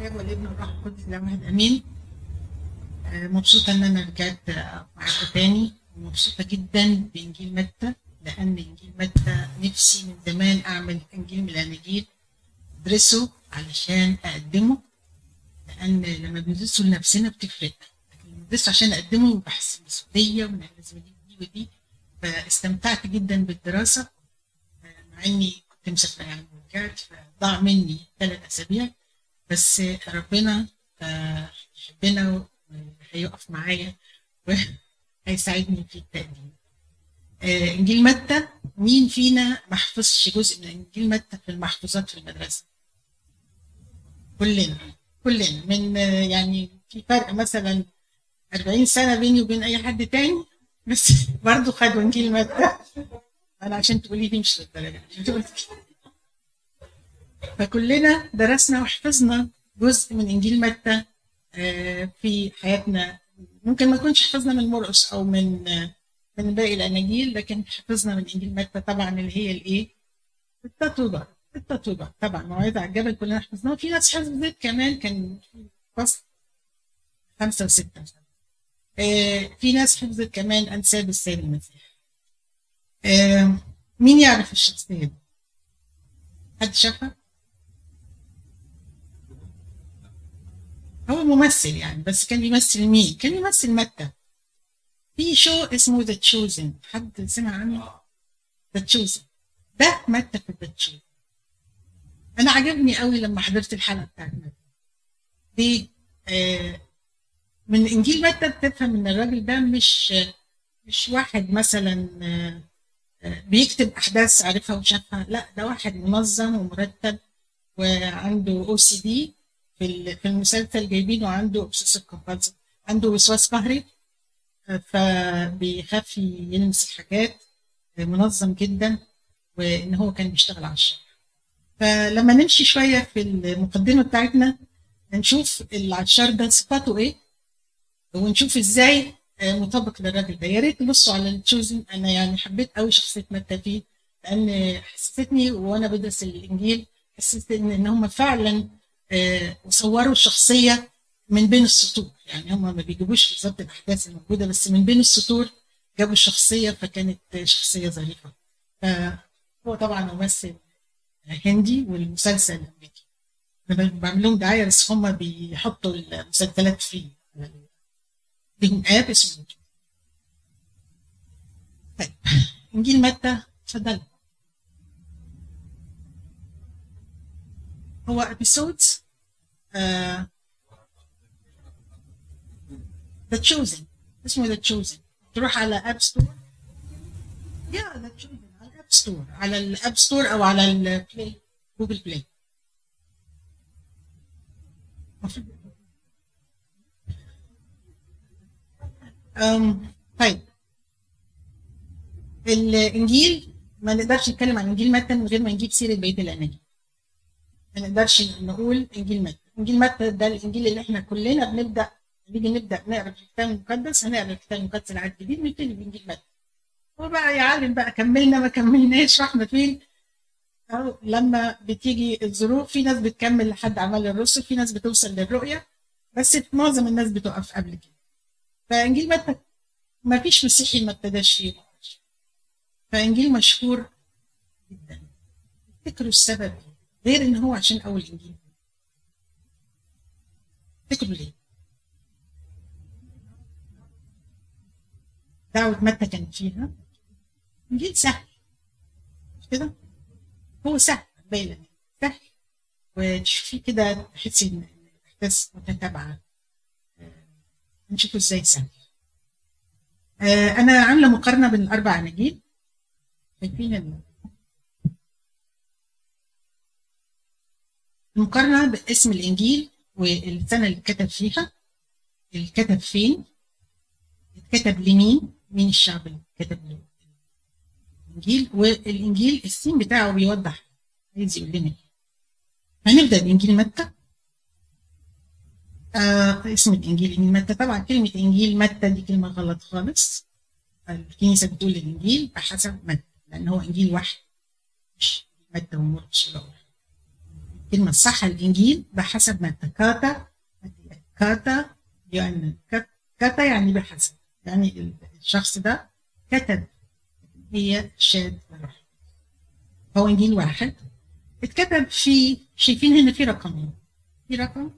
الاب والابن والروح القدس ده واحد امين مبسوطة ان أنا رجعت معاكم تاني ومبسوطه جدا بإنجيل متى لأن إنجيل متى نفسي من زمان أعمل إنجيل من الاناجيل ادرسه علشان أقدمه لأن لما بندرسه لنفسنا بتفرق لكن بندرسه عشان أقدمه بحس بمسؤوليه وإن أنا لازم دي ودي فاستمتعت جدا بالدراسة آه، مع إني كنت مسافرة يعني ورجعت فضاع مني ثلاث أسابيع. بس ربنا آه، يحبنا وهيقف معايا وهيساعدني في التقديم. آه، إنجيل متى؟ مين فينا ما حفظش جزء من إنجيل متى في المحفوظات في المدرسة؟ كلنا كلنا. من يعني في فرق مثلا 40 سنة بيني وبين أي حد تاني بس برضه خدوا إنجيل متى. أنا عشان تقولي دي مش للدرجة فكلنا درسنا وحفظنا جزء من إنجيل متى آه، في حياتنا ممكن ما نكونش حفظنا من مرقس أو من آه، من باقي الأناجيل لكن حفظنا من إنجيل متى طبعا اللي هي الإيه؟ التطوبه التطوبه طبعا موعظه على الجبل كلنا حفظناها في ناس حفظت كمان كان فصل خمسة وستة آه، في ناس حفظت كمان أنساب السيد المسيح مين يعرف الشخصية دي؟ حد شافها؟ هو ممثل يعني بس كان بيمثل مين؟ كان بيمثل متى؟ في شو اسمه The Chosen حد سمع عنه؟ The Chosen ده متى في The Chosen أنا عجبني قوي لما حضرت الحلقة بتاعت متى. دي آه من إنجيل متى بتفهم إن الراجل ده مش مش واحد مثلا آه آه، بيكتب أحداث عارفها وشافها. لا ده واحد منظم ومرتب وعنده OCD في في المسلسل جايبينه عنده obsessive compulsive عنده وسواس قهري فبيخاف يلمس الحاجات منظم جدا وإن هو كان بيشتغل على الشر فلما نمشي شوية في المقدمة بتاعتنا نشوف العشار ده صفاته إيه ونشوف إزاي آه، مطابق للراجل ده. يا ريت تبصوا على التشوزن. أنا يعني حبيت قوي شخصية متى فيه لأن حسستني وأنا بدرس الإنجيل حسيت إن هم فعلا آه، صوروا الشخصية من بين السطور. يعني هم ما بيجيبوش بالظبط الأحداث الموجودة بس من بين السطور جابوا الشخصية فكانت شخصية ظريفة. فهو طبعا ممثل هندي والمسلسل أمريكي. أنا بعمل لهم دعاية بس هم بيحطوا المسلسلات فيه. لهم آب اسمه طيب. إنجيل متى؟ اتفضل هو ابيسودز The Chosen اسمه The Chosen تروح على App Store يا The Chosen على ال App Store على ال App Store أو على ال Play Google Play أم طيب. الإنجيل ما نقدرش نتكلم عن انجيل متى من غير ما نجيب سيرة بقيه الاناجيل ما نقدرش نقول إنجيل متى إنجيل متى ده الإنجيل اللي إحنا كلنا بنبدأ نيجي نبدأ نقرا في الكتاب المقدس هنقرا الكتاب المقدس العهد الجديد نبتدي بانجيل متى هو بقى يعلم بقى كملنا ما كملناش رحنا فين؟ أو لما بتيجي الظروف في ناس بتكمل لحد أعمال الرسل في ناس بتوصل للرؤية بس معظم الناس بتقف قبل كده. فإنجيل متى ما فيش مسيحي ما ابتداش فيه فإنجيل مشهور جدا. تفتكروا السبب؟ غير إن هو عشان أول انجيل تفتكروا ليه دعوة متى كانت فيها؟ انجيل سهل. مش كده؟ هو سهل باين سهل. وتشوفيه كده تحسي إن الأحداث متتابعة. آه، نشوفه إزاي سهل. آه، أنا عاملة مقارنة بين الأربع اناجيل شايفين المقارنه باسم الإنجيل والسنة اللي اتكتب فيها. الكتب فين؟ اتكتب لمين؟ مين الشعب اللي كتب له؟ الإنجيل. والإنجيل السين بتاعه بيوضح. عايز يقول لنا إيه؟ هنبدأ بإنجيل متى؟ آه اسم الإنجيل. إنجيل متى؟ طبعا كلمة إنجيل متى دي كلمة غلط خالص. الكنيسة بتقول الإنجيل بحسب متى لأن هو إنجيل واحد مش متى ومرقس ولا واحد. كلمة صح الإنجيل بحسب ما كاتا كاتا يعني كاتا يعني بحسب يعني الشخص ده كتب هي شاد الروح هو إنجيل واحد. اتكتب في شايفين هنا في رقمين في رقم؟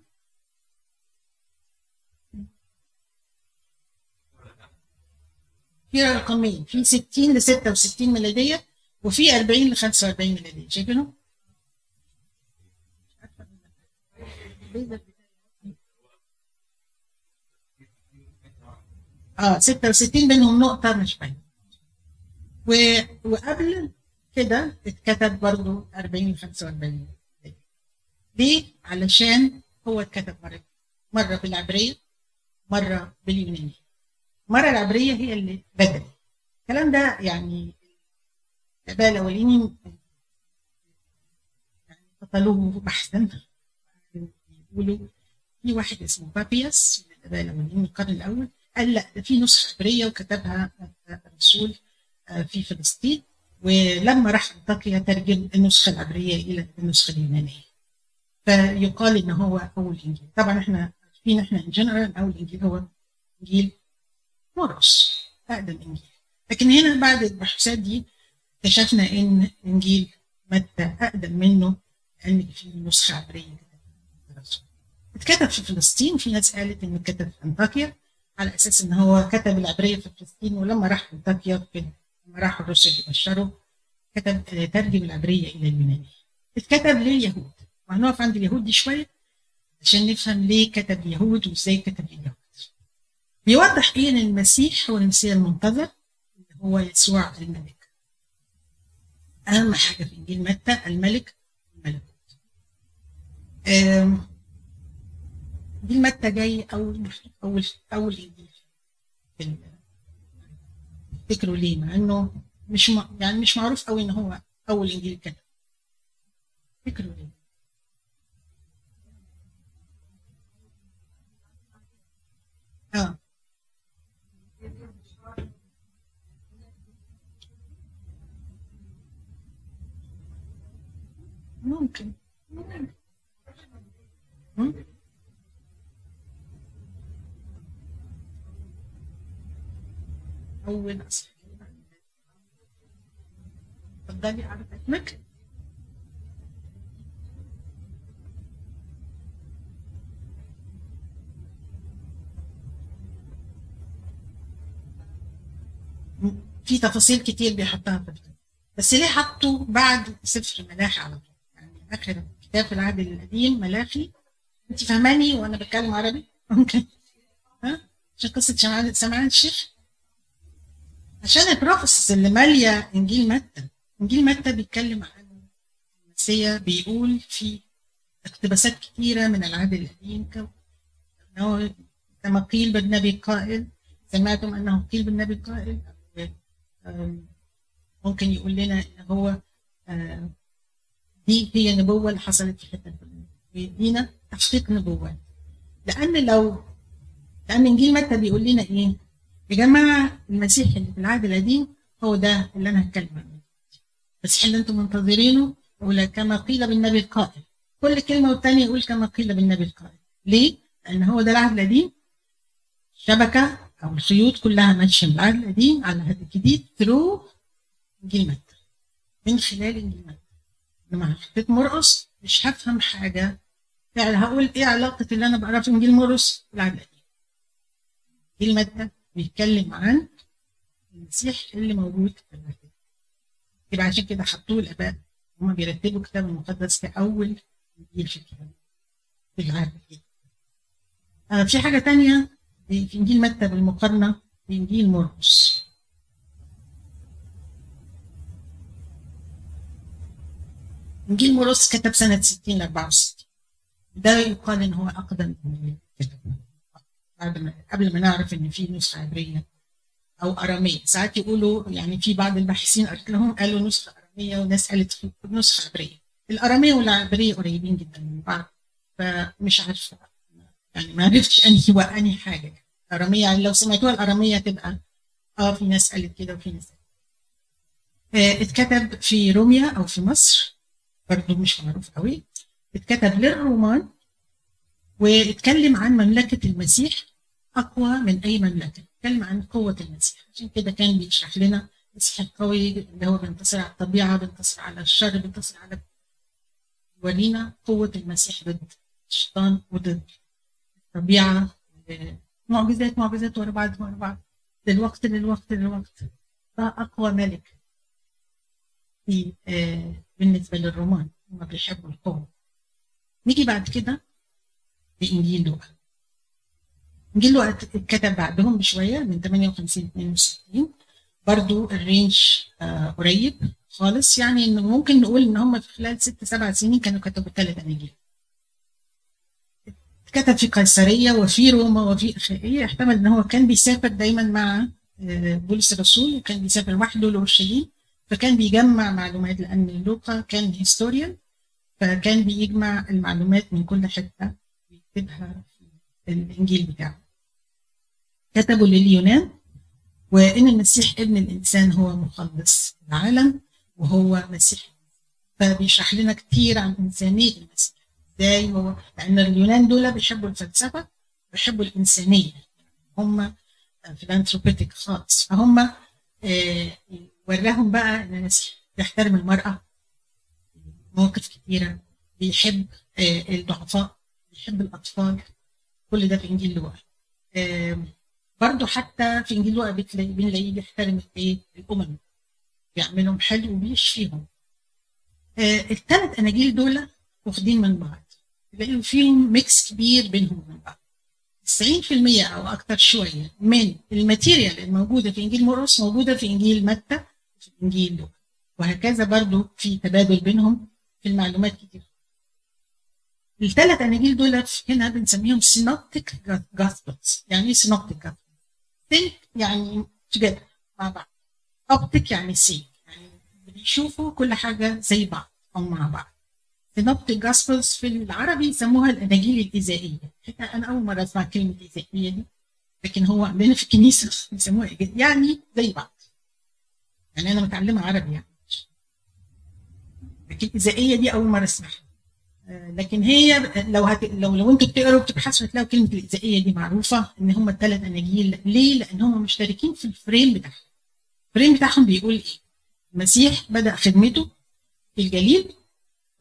في رقمين في 60 ل 66 ميلادية وفي 40 ل 45 ميلادية. شايفينهم؟ آه 66 بينهم نقطة مش باينة و... وقبل كده اتكتب برضو 40 ل 45 ليه؟ علشان هو اتكتب مرة. مرة بالعبرية مرة باليونانية. المرة العبرية هي اللي بدأت. الكلام ده يعني الآباء الأولين يعني قتلوه بحثا. يقولوا في واحد اسمه بابياس من الأولين من القرن الأول قال لا ده في نسخة عبرية وكتبها الرسول في فلسطين ولما راح أنطاكيا ترجم النسخة العبرية إلى النسخة اليونانية. فيقال إن هو أول إنجيل. طبعا إحنا عارفين إحنا إن جنرال أول إنجيل هو إنجيل مرقس أقدم إنجيل لكن هنا بعد البحوثات دي اكتشفنا إن إنجيل متى أقدم منه لأن في نسخة عبرية. اتكتب في فلسطين في ناس قالت إنه اتكتب في أنطاكيا على أساس إن هو كتب العبرية في فلسطين ولما راح أنطاكيا لما راحوا الرسل يبشروا كتب ترجم العبرية إلى اليوناني اتكتب لليهود. وهنقف عند اليهود دي شوية عشان نفهم ليه كتب اليهود وإزاي كتب لليهود بيوضح إيه إن المسيح هو المسيح المنتظر؟ اللي هو يسوع الملك. أهم حاجة في إنجيل متى؟ الملك الملكوت انجيل متى جاي اول اول انجيل تفتكروا ليه؟ مع إنه مش م... يعني مش معروف قوي إن هو أول إنجيل كده. تفتكروا ليه؟ آه. ممكن. ممكن. أول أصحاب تفضلي أعرف اسمك. في تفاصيل كتير بيحطها في الكتاب. بس ليه حطوا بعد سفر ملاحي على طول؟ يعني آخر كتاب في العهد القديم ملاحي. انت فهماني وأنا بتكلم عربي؟ ممكن ها؟ عشان قصة سمعان الشيخ. عشان البروفيسز اللي مالية إنجيل متى. إنجيل متى بيتكلم عن المسيا بيقول في اقتباسات كثيره من العهد القديم كما قيل بالنبي القائل سمعتم أنه قيل بالنبي القائل ممكن يقول لنا إن هو دي هي نبوة اللي حصلت في الفلانيه ويدينا تحقيق نبوات. لأن لو لأن إنجيل متى بيقول لنا إيه؟ يا جماعة المسيح اللي في العهد القديم هو ده اللي أنا هتكلم عنه. المسيح اللي أنتم منتظرينه ولا كما قيل بالنبي القائل. كل كلمة والتانية يقول كما قيل بالنبي القائل. ليه؟ لأن هو ده العهد القديم. شبكه أو الخيوط كلها ماشية من العهد القديم على العهد الجديد ثرو انجيل متى من خلال انجيل متى لما حطيت مرقص مش هفهم حاجة. يعني هقول إيه علاقة اللي أنا بقراه في إنجيل مرقص بالعهد القديم. انجيل متى بيتكلم عن المسيح اللي موجود في العهد يبقى عشان كده حطوه الآباء هما بيرتبوا الكتاب المقدس في أول انجيل في الكتاب. في العهد آه في حاجة تانية في إنجيل متى بالمقارنة؟ بانجيل مرقس. إنجيل مرقس كتب سنة 60 ل 64 ده يقال ان هو أقدم انجيل كتب بعد ما قبل ما نعرف إن في نسخة عبريه أو أرامية. ساعات يقولوا يعني في بعض الباحثين قلت لهم قالوا نسخة أرامية وناس قالت نسخة عبرية. الأرامية والعبرية قريبين جدا من بعض فمش عارفة. يعني ما عرفتش أنهي وانهي حاجة. أرامية يعني لو سمعتوها الأرامية تبقى آه في ناس قالت كده وفي ناس آه اتكتب في روميا أو في مصر برضه مش معروف قوي. اتكتب للرومان واتكلم عن مملكة المسيح أقوى من أي مملكة. اتكلم عن قوة المسيح عشان كده كان بيشرح لنا المسيح القوي اللي هو بينتصر على الطبيعة بينتصر على الشر بينتصر على ورينا قوة المسيح ضد الشيطان وضد الطبيعة. معجزات معجزات ورا بعض ورا بعض. للوقت للوقت للوقت. ده أقوى ملك في آه بالنسبة للرومان. هم بيحبوا القوة. نيجي بعد كده لإنجيل لوقا إنجيل لوقا اتكتب بعدهم بشوية من 58 62 برضو الرينج آه قريب خالص. يعني إن ممكن نقول إن هم في خلال ست سبع سنين كانوا كتبوا ثلاث أناجيل. كتب في قيصرية وفي روما وفي أخائية احتمل إن هو كان بيسافر دايما مع بولس الرسول وكان بيسافر وحده لأورشليم. فكان بيجمع معلومات لأن لوقا كان هيستوريان فكان بيجمع المعلومات من كل حتة ويكتبها في الإنجيل بتاعه. كتبوا لليونان وإن المسيح ابن الإنسان هو مخلص العالم وهو مسيح. فبيشرح لنا كتير عن إنسانية المسيح. إزاي؟ هو لأن اليونان دول بيحبوا الفلسفة بيحبوا الإنسانية. هم فيلانثروبيتك خالص. فهم آه وراهم بقى إن المسيح بيحترم المرأة. مواقف كتيرة. بيحب آه الضعفاء بيحب الأطفال. كل ده في إنجيل لوقا. آه برضه حتى في إنجيل لوقا بنلاقيه بيحترم الإيه الأمم بيعملهم حلو وبيشفيهم آه الثلاث أناجيل دول واخدين من بعض. تلاقيهم فيهم mix كبير بينهم وبين بعض. 90% أو أكتر شوية من ال material الموجودة في إنجيل مرقس موجودة في إنجيل متى؟ وفي إنجيل لوقا وهكذا برضو في تبادل بينهم في المعلومات كتير. الثلاث أناجيل دول هنا بنسميهم Synoptic Gospels يعني إيه Synoptic Gospels يعني together مع بعض. optic يعني see يعني بيشوفوا كل حاجة زي بعض أو مع بعض. Synoptic Gospels في العربي يسموها الاناجيل الإزائية أنا أول مرة أسمع كلمة إزائية دي. لكن هو عندنا في الكنيسه بيسموها يعني زي بعض. يعني أنا متعلمة عربي يعني. لكن الإزائية دي أول مرة أسمعها. لكن هي لو هت... لو لو أنتوا بتقروا بتبحثوا هتلاقوا كلمة الإزائية دي معروفة إن هم الثلاث أناجيل ليه؟ لأن هم مشتركين في ال frame بتاعهم ال frame بتاعهم بيقول إيه؟ المسيح بدأ خدمته في الجليل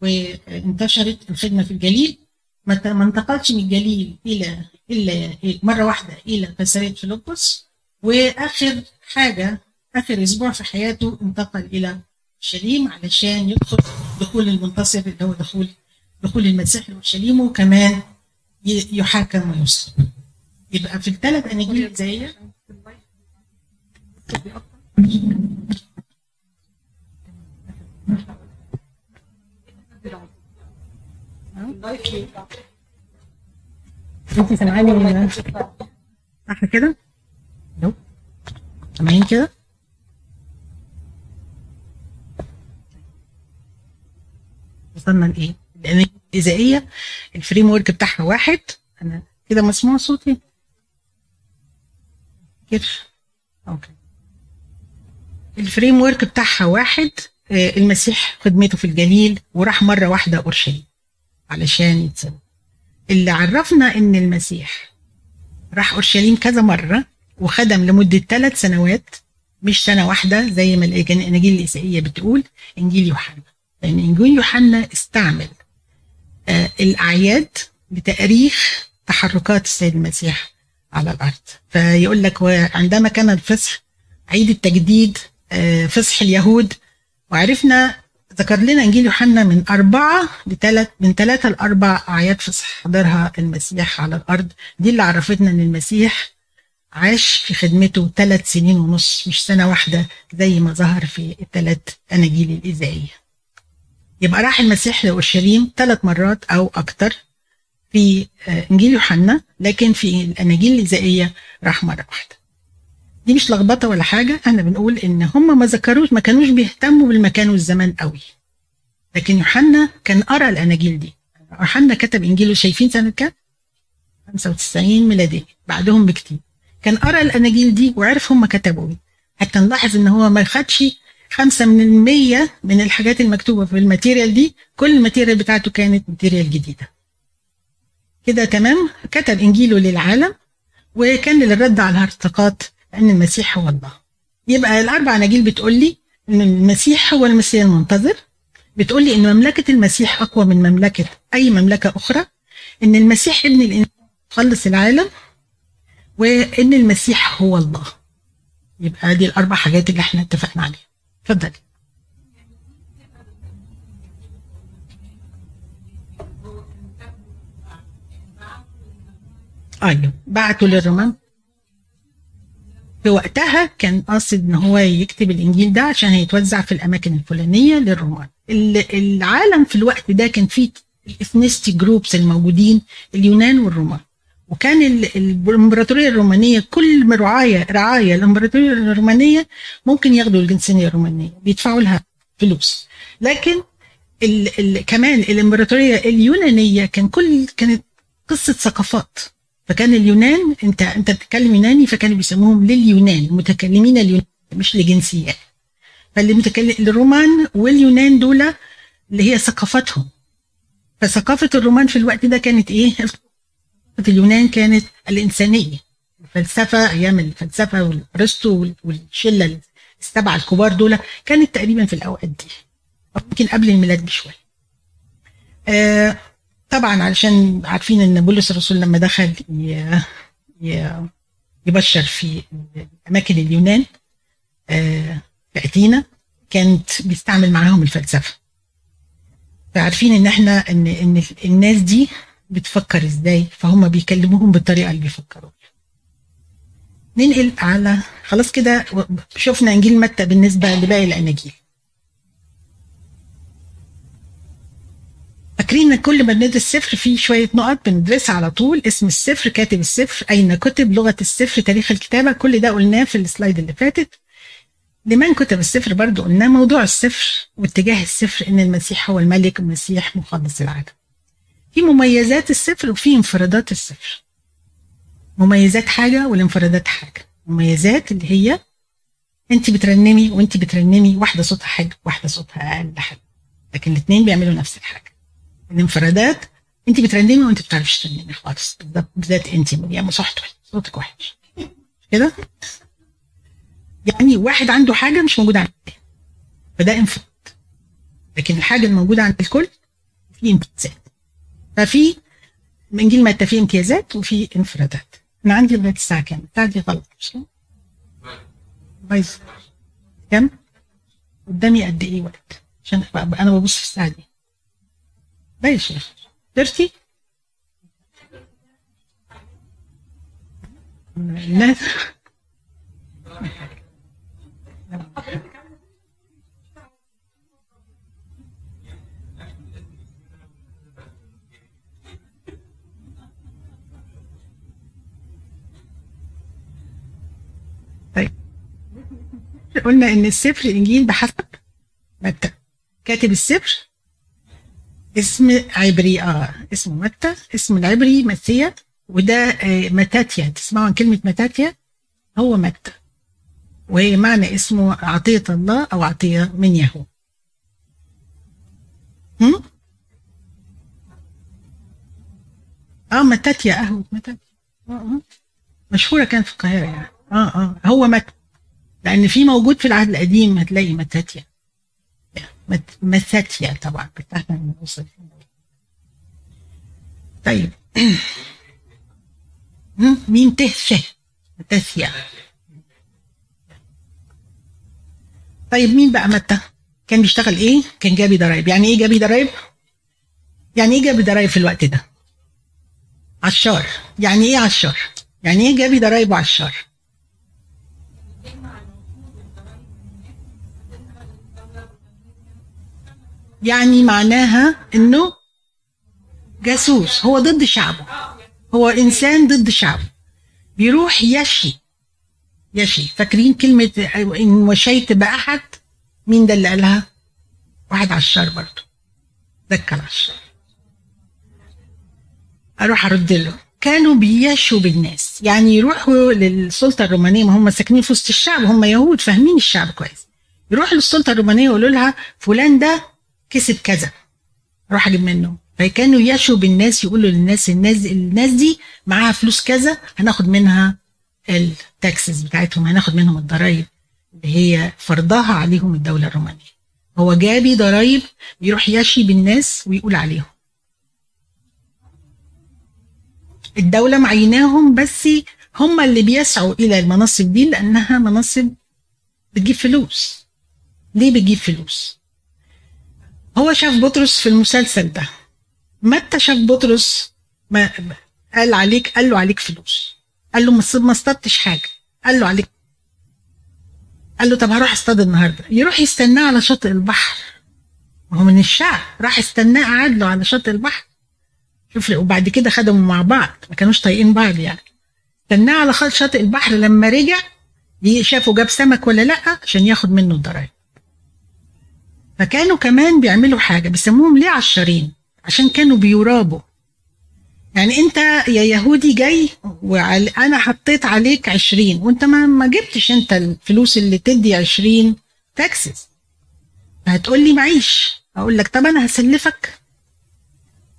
وانتشرت الخدمة في الجليل ما انتقلش من الجليل إلى إلا مرة واحدة إلى قيصرية فيلبس وآخر حاجة آخر أسبوع في حياته انتقل إلى اورشليم علشان يدخل دخول المنتصر اللي هو دخول دخول المسيح لاورشليم وكمان يحاكم ويصلب يبقى في الثلاث أناجيل زي انت سامعاني صح كده؟ No سامعين كده؟ وصلنا لإيه؟ لأن الإزائية ال framework بتاعها واحد. أنا كده مسموع صوتي؟ كده okay. ال framework بتاعها واحد. المسيح خدمته في الجليل وراح مرة واحدة أورشليم علشان يتصل اللي عرفنا إن المسيح راح أورشليم كذا مرة وخدم لمدة ثلاث سنوات مش سنة واحدة زي ما الاناجيل الاسائيه بتقول إنجيل يوحنا. لأن إنجيل يوحنا استعمل آه الأعياد لتاريخ تحركات السيد المسيح على الأرض فيقول لك عندما كان الفصح عيد التجديد آه فصح اليهود وعرفنا ذكر لنا إنجيل يوحنا من أربعة لثلاث من ثلاثة لأربع أعياد فصح حضرها المسيح على الأرض دي اللي عرفتنا إن المسيح عاش في خدمته ثلاث سنين ونص مش سنة واحدة زي ما ظهر في الثلاث أناجيل الإذاعية. يبقى راح المسيح لأورشليم ثلاث مرات أو أكثر في إنجيل يوحنا لكن في الأناجيل الاذاعيه راح مرة واحدة. دي مش لخبطة ولا حاجة. إحنا بنقول إن هم ما ذكروش ما كانوش بيهتموا بالمكان والزمان قوي. لكن يوحنا كان قرأ الأناجيل دي. يوحنا كتب إنجيله شايفين سنة كام؟ 95 ميلاديه بعدهم بكتير. كان قرأ الأناجيل دي وعرف هم كتبوا إيه. حتى نلاحظ إن هو ما خدش خمسة من المية من الحاجات المكتوبة في ال material دي كل ال material بتاعته كانت material جديدة. كده تمام؟ كتب إنجيله للعالم وكان للرد على الهرطقات أن المسيح هو الله. يبقى الأربع أناجيل بتقول لي أن المسيح هو المسيح المنتظر. بتقول لي أن مملكة المسيح أقوى من مملكة أي مملكة أخرى. أن المسيح ابن الإنسان خلص العالم وأن المسيح هو الله. يبقى دي الأربع حاجات اللي إحنا اتفقنا عليها. اتفضلي أيوه بعتوا للرومان في وقتها كان قاصد إن هو يكتب الإنجيل ده عشان هيتوزع في الأماكن الفلانية للرومان العالم في الوقت ده كان فيه الاثنستي جروبس الموجودين اليونان والرومان. وكان الامبراطورية الرومانية كل رعاية رعاية الامبراطورية الرومانية ممكن ياخدوا الجنسية الرومانية بيدفعوا لها فلوس. لكن ال ال كمان الامبراطورية اليونانية كان كل كانت قصة ثقافات. فكان اليونان انت انت بتتكلم يوناني فكانوا بيسموهم لليونان متكلمين اليونان مش لجنسيات فاللي متكلم الرومان واليونان دول اللي هي ثقافتهم. فثقافة الرومان في الوقت ده كانت إيه؟ في اليونان كانت الإنسانية الفلسفة أيام الفلسفة والارسطو والشلة السبعة الكبار دول كانت تقريبا في الأوقات دي يمكن قبل الميلاد بشوية. آه طبعا علشان عارفين إن بولس الرسول لما دخل يبشر في أماكن اليونان آه في أثينا كانت بيستعمل معاهم الفلسفة فعارفين إن إحنا ان إن الناس دي بتفكر إزاي؟ فهم بيكلموهم بالطريقة اللي بيفكروا ننقل على خلاص كده شفنا إنجيل متى بالنسبة لباقي الاناجيل فاكرين إن كل ما بندرس سفر فيه شوية نقط بندرسها على طول اسم السفر كاتب السفر أين كتب لغة السفر تاريخ الكتابة كل ده قلناه في السلايد اللي فاتت. لمن كتب السفر برضو قلنا موضوع السفر واتجاه السفر إن المسيح هو الملك المسيح مخلص العالم. في مميزات السفر وفي انفرادات السفر. مميزات حاجة والانفرادات حاجة. مميزات اللي هي انت بترنمي وانت بترنمي واحدة صوتها حلو واحدة صوتها أقل حلو. لكن الاثنين بيعملوا نفس الحاجة. الانفرادات انت بترنمي وانت ما بتعرفيش ترنمي خالص. بالذات انت مريم صوتك صوتك وحش. كده؟ يعني واحد عنده حاجة مش موجودة عند فده انفراد. لكن الحاجة الموجودة عند الكل في امتيازات ففي انجيل متى فيه امتيازات وفي انفرادات أنا عندي لغايه الساعة كام؟ دي غلط مش كده؟ بايظ كام؟ قدامي قد إيه وقت؟ عشان أنا ببص في الساعة دي ماشي 30 الناس طيب قلنا إن السفر الانجيل بحسب متى. كاتب السفر اسم عبري آه اسمه متى اسم العبري متيا وده آه متاتيا. تسمعوا عن كلمة متاتيا؟ هو متى. وهي معنى اسمه عطية الله أو عطية من يهو هم؟ آه متاتيا قهوة متاتيا. آه آه. مشهورة كانت في القاهرة يعني. آه آه. هو متى. لأن في موجود في العهد القديم هتلاقي متاتيا. متاتيا طبعا بتاعتنا من طيب. مين تهشه متاسيا طيب مين بقى متى؟ كان بيشتغل إيه؟ كان جابي ضرايب. يعني إيه جابي ضرايب؟ يعني إيه جابي ضرايب في الوقت ده؟ عشار. يعني إيه عشار؟ يعني إيه جابي ضرايب وعشار؟ يعني معناها إنه جاسوس هو ضد شعبه. هو إنسان ضد شعبه. بيروح يشي يشي. فاكرين كلمة إن وشيت بأحد؟ مين ده اللي قالها؟ واحد عشار برضه. ذكر عشار أروح أرد له. كانوا بيشوا بالناس. يعني يروحوا للسلطة الرومانية ما هم ساكنين في وسط الشعب هم يهود فاهمين الشعب كويس. يروح للسلطة الرومانية ويقولوا لها فلان ده كسب كذا. أروح أجيب منه. فكانوا يشوا بالناس يقولوا للناس الناس الناس دي معاها فلوس كذا هناخد منها التاكسز بتاعتهم هناخد منهم الضرائب اللي هي فرضها عليهم الدولة الرومانية. هو جابي ضرائب بيروح يشي بالناس ويقول عليهم. الدولة معيناهم بس هم اللي بيسعوا إلى المناصب دي لأنها مناصب بتجيب فلوس. ليه بتجيب فلوس؟ هو شاف بطرس في المسلسل ده. متى شاف بطرس ما قال عليك قال له عليك فلوس. قال له ما اصطدتش حاجة. قال له عليك. قال له طب هروح اصطاد النهارده. يروح يستناه على شاطئ البحر. هو من الشعب. راح استناه قعد له على شاطئ البحر. شوف وبعد كده خدموا مع بعض. ما كانوش طايقين بعض يعني. استناه على شاطئ البحر. لما رجع شافوا جاب سمك ولا لأ عشان ياخد منه الضرايب. فكانوا كمان بيعملوا حاجة بيسموهم ليه عشارين عشان كانوا بيرابوا. يعني انت يا يهودي جاي وأنا حطيت عليك عشرين وانت ما, ما جبتش انت الفلوس اللي تدي عشرين تاكسز هتقول لي معيش. أقول لك طب أنا هسلفك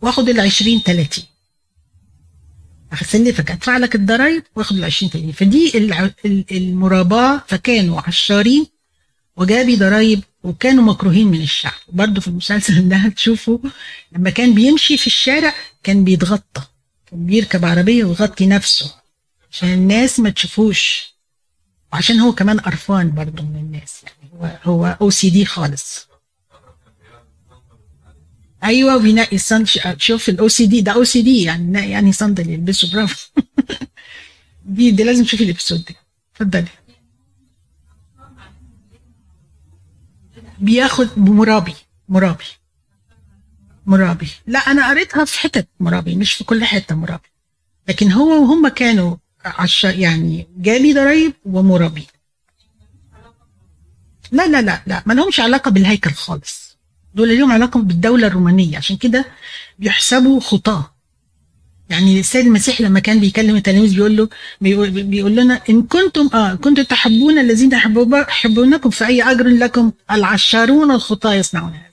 واخد ال 20 30 هسلفك ادفع لك الضرايب واخد ال 20 30 فدي المراباة فكانوا عشارين وجابي ضرايب وكانوا مكروهين من الشعب. برضه في المسلسل ده هتشوفوا لما كان بيمشي في الشارع كان بيتغطى. كان بيركب عربية ويغطي نفسه عشان الناس ما تشوفوش. وعشان هو كمان قرفان برضه من الناس. يعني هو هو OCD خالص. أيوه وبينقي صن شوف ال OCD ده OCD يعني يعني صندل يلبسه. برافو. دي دي لازم تشوفي ال episode دي اتفضلي. بياخد مرابي مرابي مرابي. لا أنا قريتها في حتت مرابي مش في كل حتة مرابي. لكن هو وهم كانوا عش يعني جالي ضرايب ومرابي. لا لا لا لا ما لهمش علاقة بالهيكل خالص. دول لهم علاقة بالدولة الرومانية. عشان كده بيحسبوا خطاة. يعني السيد المسيح لما كان بيكلم التلاميذ بيقول له بيقول, لنا إن كنتم آه كنتم تحبون الذين يحبونكم فأي أجر لكم؟ العشارون الخطاة يصنعون هذا.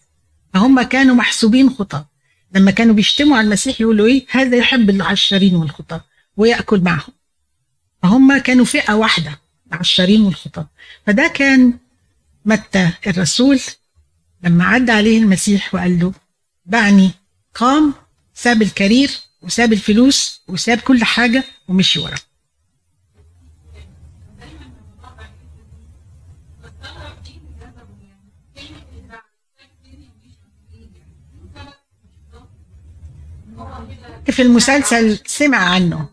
فهم كانوا محسوبين خطاة. لما كانوا بيشتموا على المسيح يقولوا إيه؟ هذا يحب العشارين والخطاة ويأكل معهم. فهم كانوا فئة واحدة العشارين والخطاة. فده كان متى الرسول لما عدى عليه المسيح وقال له دعني قام ساب الكارير وساب الفلوس وساب كل حاجة ومشي ورا. في المسلسل سمع عنه.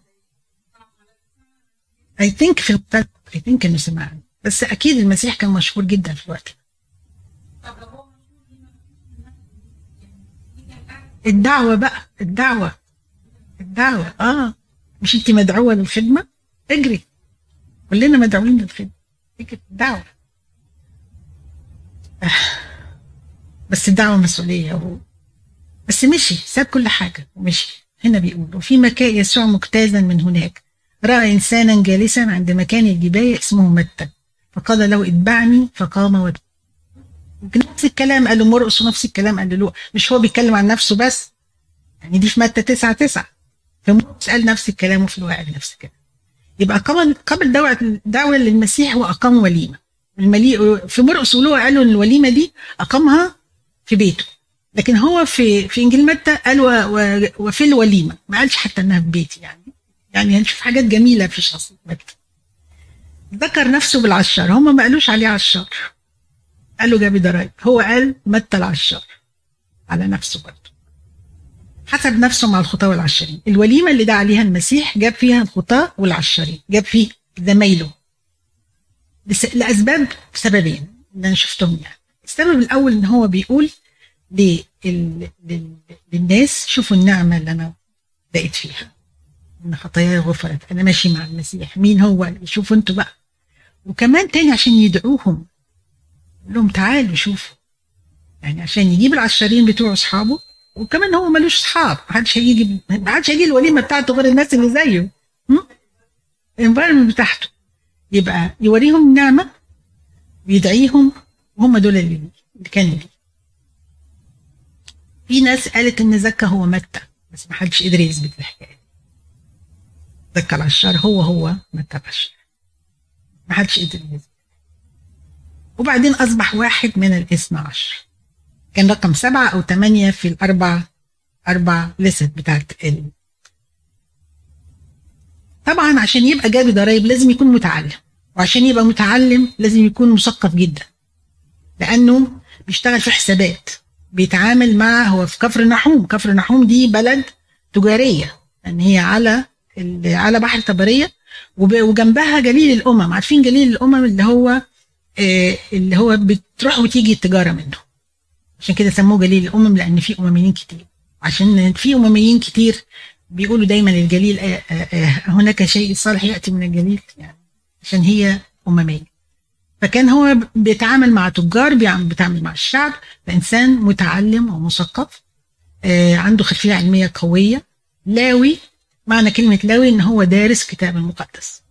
اي ثينك في اي ثينك إنه سمع عنه. بس أكيد المسيح كان مشهور جدا في الوقت. الدعوة بقى الدعوة. الدعوة. آه. مش انت مدعوة للخدمة؟ اجري. كلنا مدعوين للخدمة. اجري الدعوة آه. بس الدعوة مسؤولية هو بس مشي. ساب كل حاجة ومشي. هنا بيقول وفي مكان يسوع مجتازا من هناك. رأى إنسانا جالسا عند مكان الجباية اسمه متى. فقال له اتبعني. فقام وتبع نفس الكلام قال له مرقص. ونفس الكلام قال له مش هو بيتكلم عن نفسه بس؟ يعني دي في متى تسعة تسعة. قال نفس الكلام وفي الواقع نفس الكلام. يبقى قبل قبل دعوة دعوة للمسيح هو أقام وليمة. الملي في مرقس قالوا إن الوليمة دي أقامها في بيته. لكن هو في في إنجيل متى قال و و وفي الوليمة. ما قالش حتى إنها في بيتي يعني. يعني هنشوف حاجات جميلة في شخصية متى ذكر نفسه بالعشار هم ما قالوش عليه عشار قالوا جابي ضرايب هو قال متى العشار على نفسه برضه. حسب نفسه مع الخطاة والعشرين. الوليمة اللي دعا عليها المسيح جاب فيها الخطاة والعشرين. جاب فيه زمايله. لأسباب سببين اللي أنا شفتهم يعني. السبب الأول إن هو بيقول لل... للناس شوفوا النعمة اللي أنا بقيت فيها. إن خطاياي غفرت. أنا ماشي مع المسيح. مين هو؟ شوفوا أنتوا بقى. وكمان تاني عشان يدعوهم. لهم تعالوا شوفوا. يعني عشان يجيب العشرين بتوع أصحابه وكمان هو ملوش اصحاب محدش هيجي محدش هيجي الوليمة بتاعته غير الناس اللي زيه. الانفايرمنت بتاعته. يبقى يوريهم النعمه ويدعيهم وهم دول اللي كانوا ليه في ناس قالت إن زكا هو متى بس ما حدش قدر يثبت الحكاية زكا العشار هو هو متى العشار ما حدش قدر يثبت. وبعدين أصبح واحد من الإثنى عشر. كان رقم سبعة أو ثمانية في الأربع أربع لست بتاعت ال. طبعا عشان يبقى جابي ضرايب لازم يكون متعلم وعشان يبقى متعلم لازم يكون مثقف جدا لأنه بيشتغل في حسابات بيتعامل مع هو في كفر نحوم كفر نحوم دي بلد تجارية لأن هي على على بحر طبرية وجنبها جليل الأمم عارفين جليل الأمم اللي هو اللي هو بتروح وتيجي التجارة منه. عشان كده سموه جليل الأمم لأن في أمميين كتير. عشان في أمميين كتير بيقولوا دايما الجليل آآ آآ هناك شيء صالح يأتي من الجليل يعني عشان هي أممية. فكان هو بيتعامل مع تجار بيتعامل مع الشعب فإنسان متعلم ومثقف عنده خلفية علمية قوية. لاوي معنى كلمة لاوي إن هو دارس كتاب المقدس.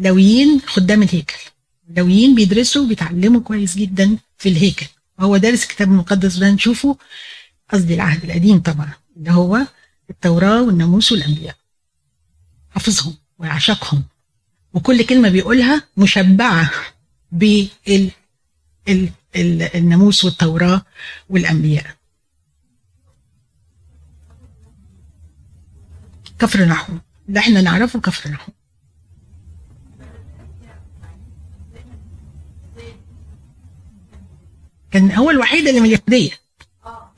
لاويين خدام الهيكل. اللويين بيدرسوا بيتعلموا كويس جدا في الهيكل. وهو دارس الكتاب المقدس ده نشوفه قصدي العهد القديم طبعا اللي هو التوراة والناموس والأنبياء. حافظهم ويعشقهم. وكل كلمة بيقولها مشبعة بال ال... ال... الناموس والتوراة والأنبياء. كفر نحوم اللي إحنا نعرفه كفر نحوم كان هو الوحيد اللي من اليهودية.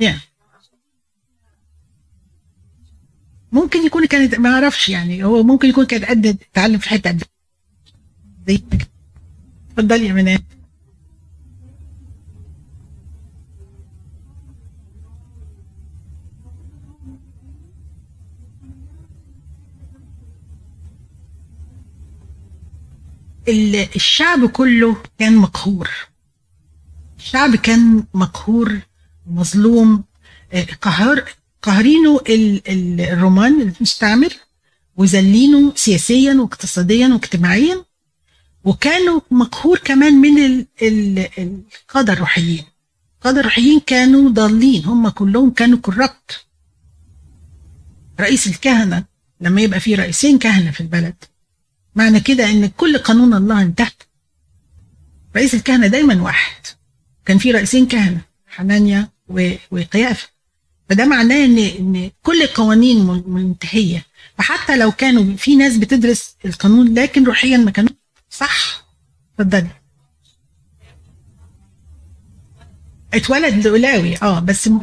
yeah. ممكن يكون كانت ما أعرفش يعني هو ممكن يكون كانت قد تعلم في حتة قد زي اتفضلي يا منال. الشعب كله كان مقهور. الشعب كان مقهور مظلوم. قهر قاهرينه الرومان المستعمر وذلينه سياسيا واقتصاديا واجتماعيا وكانوا مقهور كمان من القادة الروحيين. القادة الروحيين كانوا ضالين هم كلهم كانوا كربت رئيس الكهنة لما يبقى في رئيسين كهنة في البلد معنى كده إن كل قانون الله انتهى رئيس الكهنة دايما واحد. كان في رئيسين كهنة حنانيا وقيافة. فده معناه ان إن كل القوانين منتهية. فحتى لو كانوا في ناس بتدرس القانون لكن روحيا ما كانوا صح؟ اتفضلي. اتولد لولاوي آه بس م...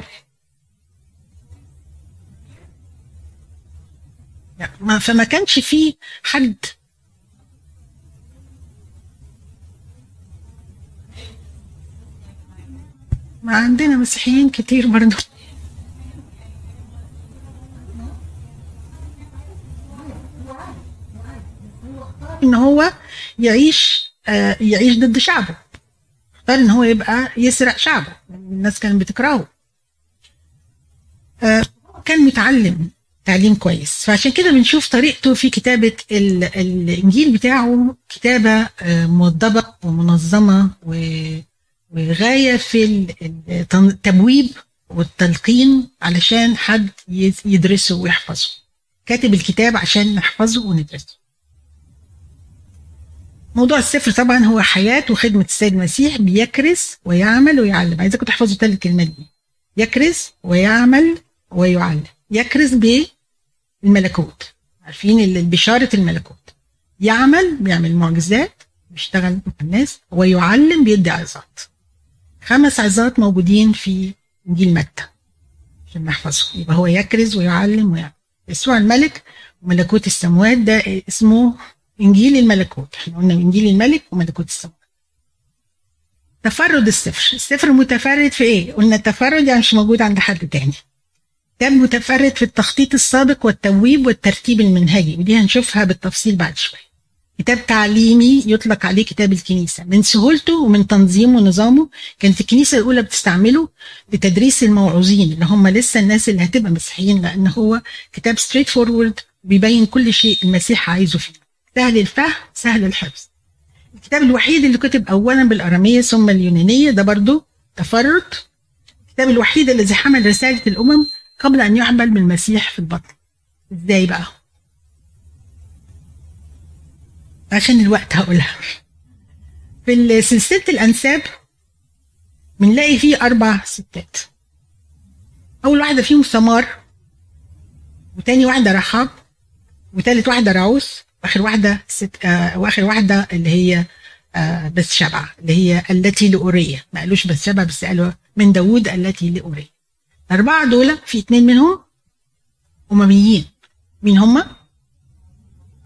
ما فما كانش في حد ما عندنا مسيحيين كتير برضه إن هو يعيش آه يعيش ضد شعبه. اختار إن هو يبقى يسرق شعبه. الناس كانت بتكرهه. آه كان متعلم تعليم كويس. فعشان كده بنشوف طريقته في كتابة الإنجيل بتاعه. كتابة آه ومنظمة وغاية في التبويب والتلقين علشان حد يدرسه ويحفظه. كاتب الكتاب عشان نحفظه وندرسه. موضوع السفر طبعا هو حياة وخدمة السيد المسيح بيكرس ويعمل ويعلم. عايزاكم تحفظوا ثلاث كلمات دي. يكرس ويعمل ويعلم. يكرس بالملكوت عارفين بشارة الملكوت. يعمل بيعمل معجزات بيشتغل مع الناس ويعلم بيدي عظات. خمس عظات موجودين في إنجيل متى عشان نحفظه يبقى هو يكرز ويعلم ويعمل يسوع الملك وملكوت السماوات ده اسمه إنجيل الملكوت. إحنا قلنا إنجيل الملك وملكوت السماوات تفرد السفر. السفر متفرد في إيه؟ قلنا التفرد يعني مش موجود عند حد تاني. كتاب متفرد في التخطيط السابق والتبويب والترتيب المنهجي. ودي هنشوفها بالتفصيل بعد شوية. كتاب تعليمي يطلق عليه كتاب الكنيسة. من سهولته ومن تنظيمه ونظامه كانت الكنيسة الأولى بتستعمله لتدريس الموعوظين اللي هم لسه الناس اللي هتبقى مسيحيين لأن هو كتاب straightforward بيبين كل شيء المسيح عايزه فيه. سهل الفهم سهل الحفظ. الكتاب الوحيد اللي كتب اولا بالأرامية ثم اليونانية ده برضو تفرد. الكتاب الوحيد الذي حمل رسالة الأمم قبل أن يحمل من المسيح في البطن. إزاي بقى؟ عشان الوقت هقولها. في سلسلة الأنساب بنلاقي فيه أربع ستات. أول واحدة فيهم ثمار وتاني واحدة رحاب وتالت واحدة راعوس وآخر واحدة ست آه وآخر واحدة اللي هي آه بس شبع اللي هي التي لأورية. ما قالوش بس شبع بس قالوا من داوود التي لأورية. الأربعة دول في اتنين منهم أمميين. مين هما؟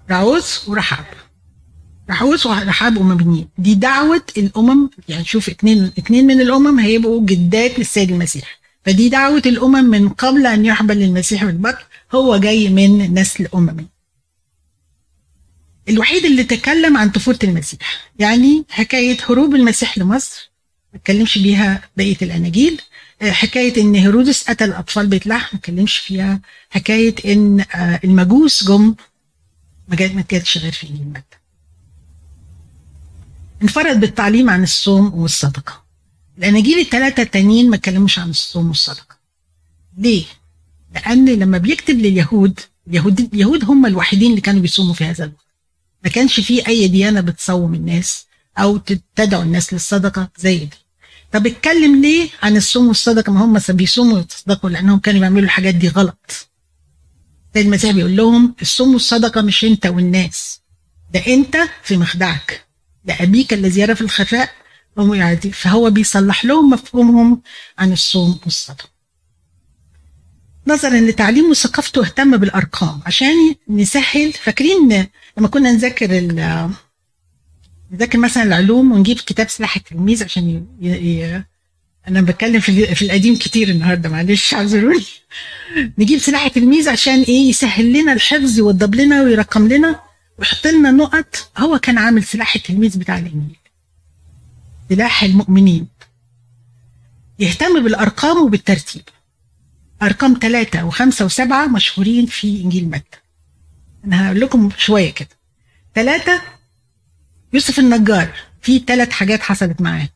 راعوس ورحاب. راعوس ورحاب أمميين دي دعوة الأمم يعني شوف اتنين اتنين من الأمم هيبقوا جدات للسيد المسيح. فدي دعوة الأمم من قبل أن يحبل المسيح بالبطن هو جاي من نسل أممي الوحيد اللي تكلم عن طفولة المسيح. يعني حكاية هروب المسيح لمصر ما اتكلمش بيها بقية الأناجيل. حكاية إن هيرودس قتل أطفال بيت لحم ما اتكلمش فيها. حكاية إن المجوس جم ما كانتش غير في إنجيل متى انفرد بالتعليم عن الصوم والصدقة. الأناجيل الثلاثة التانيين ما اتكلموش عن الصوم والصدقة. ليه؟ لأن لما بيكتب لليهود اليهود اليهود هم الوحيدين اللي كانوا بيصوموا في هذا الوقت. ما كانش في أي ديانة بتصوم الناس أو تدعو الناس للصدقة زي دي. طب اتكلم ليه عن الصوم والصدقة؟ ما هم بيصوموا ويتصدقوا لأنهم كانوا بيعملوا الحاجات دي غلط. زي المسيح بيقول لهم الصوم والصدقة مش أنت والناس ده أنت في مخدعك. لأبيك الذي يرى في الخفاء وهو يعدي فهو بيصلح لهم مفهومهم عن الصوم والصدقة نظرا لتعليمه وثقافته اهتم بالأرقام. عشان نسهل فاكرين لما كنا نذاكر نذاكر مثلا العلوم ونجيب كتاب سلاح التلميذ عشان ي... ي... أنا بتكلم في في القديم كتير النهارده معلش اعذروني. نجيب سلاح التلميذ عشان إيه؟ يسهل لنا الحفظ يوضب لنا ويرقم لنا. ويحط لنا نقط هو كان عامل سلاح التلميذ بتاع الإنجيل. سلاح المؤمنين. يهتم بالأرقام وبالترتيب. أرقام ثلاثة وخمسة وسبعة مشهورين في إنجيل متى. أنا هقول لكم شوية كده. ثلاثة يوسف النجار. في ثلاث حاجات حصلت معاه.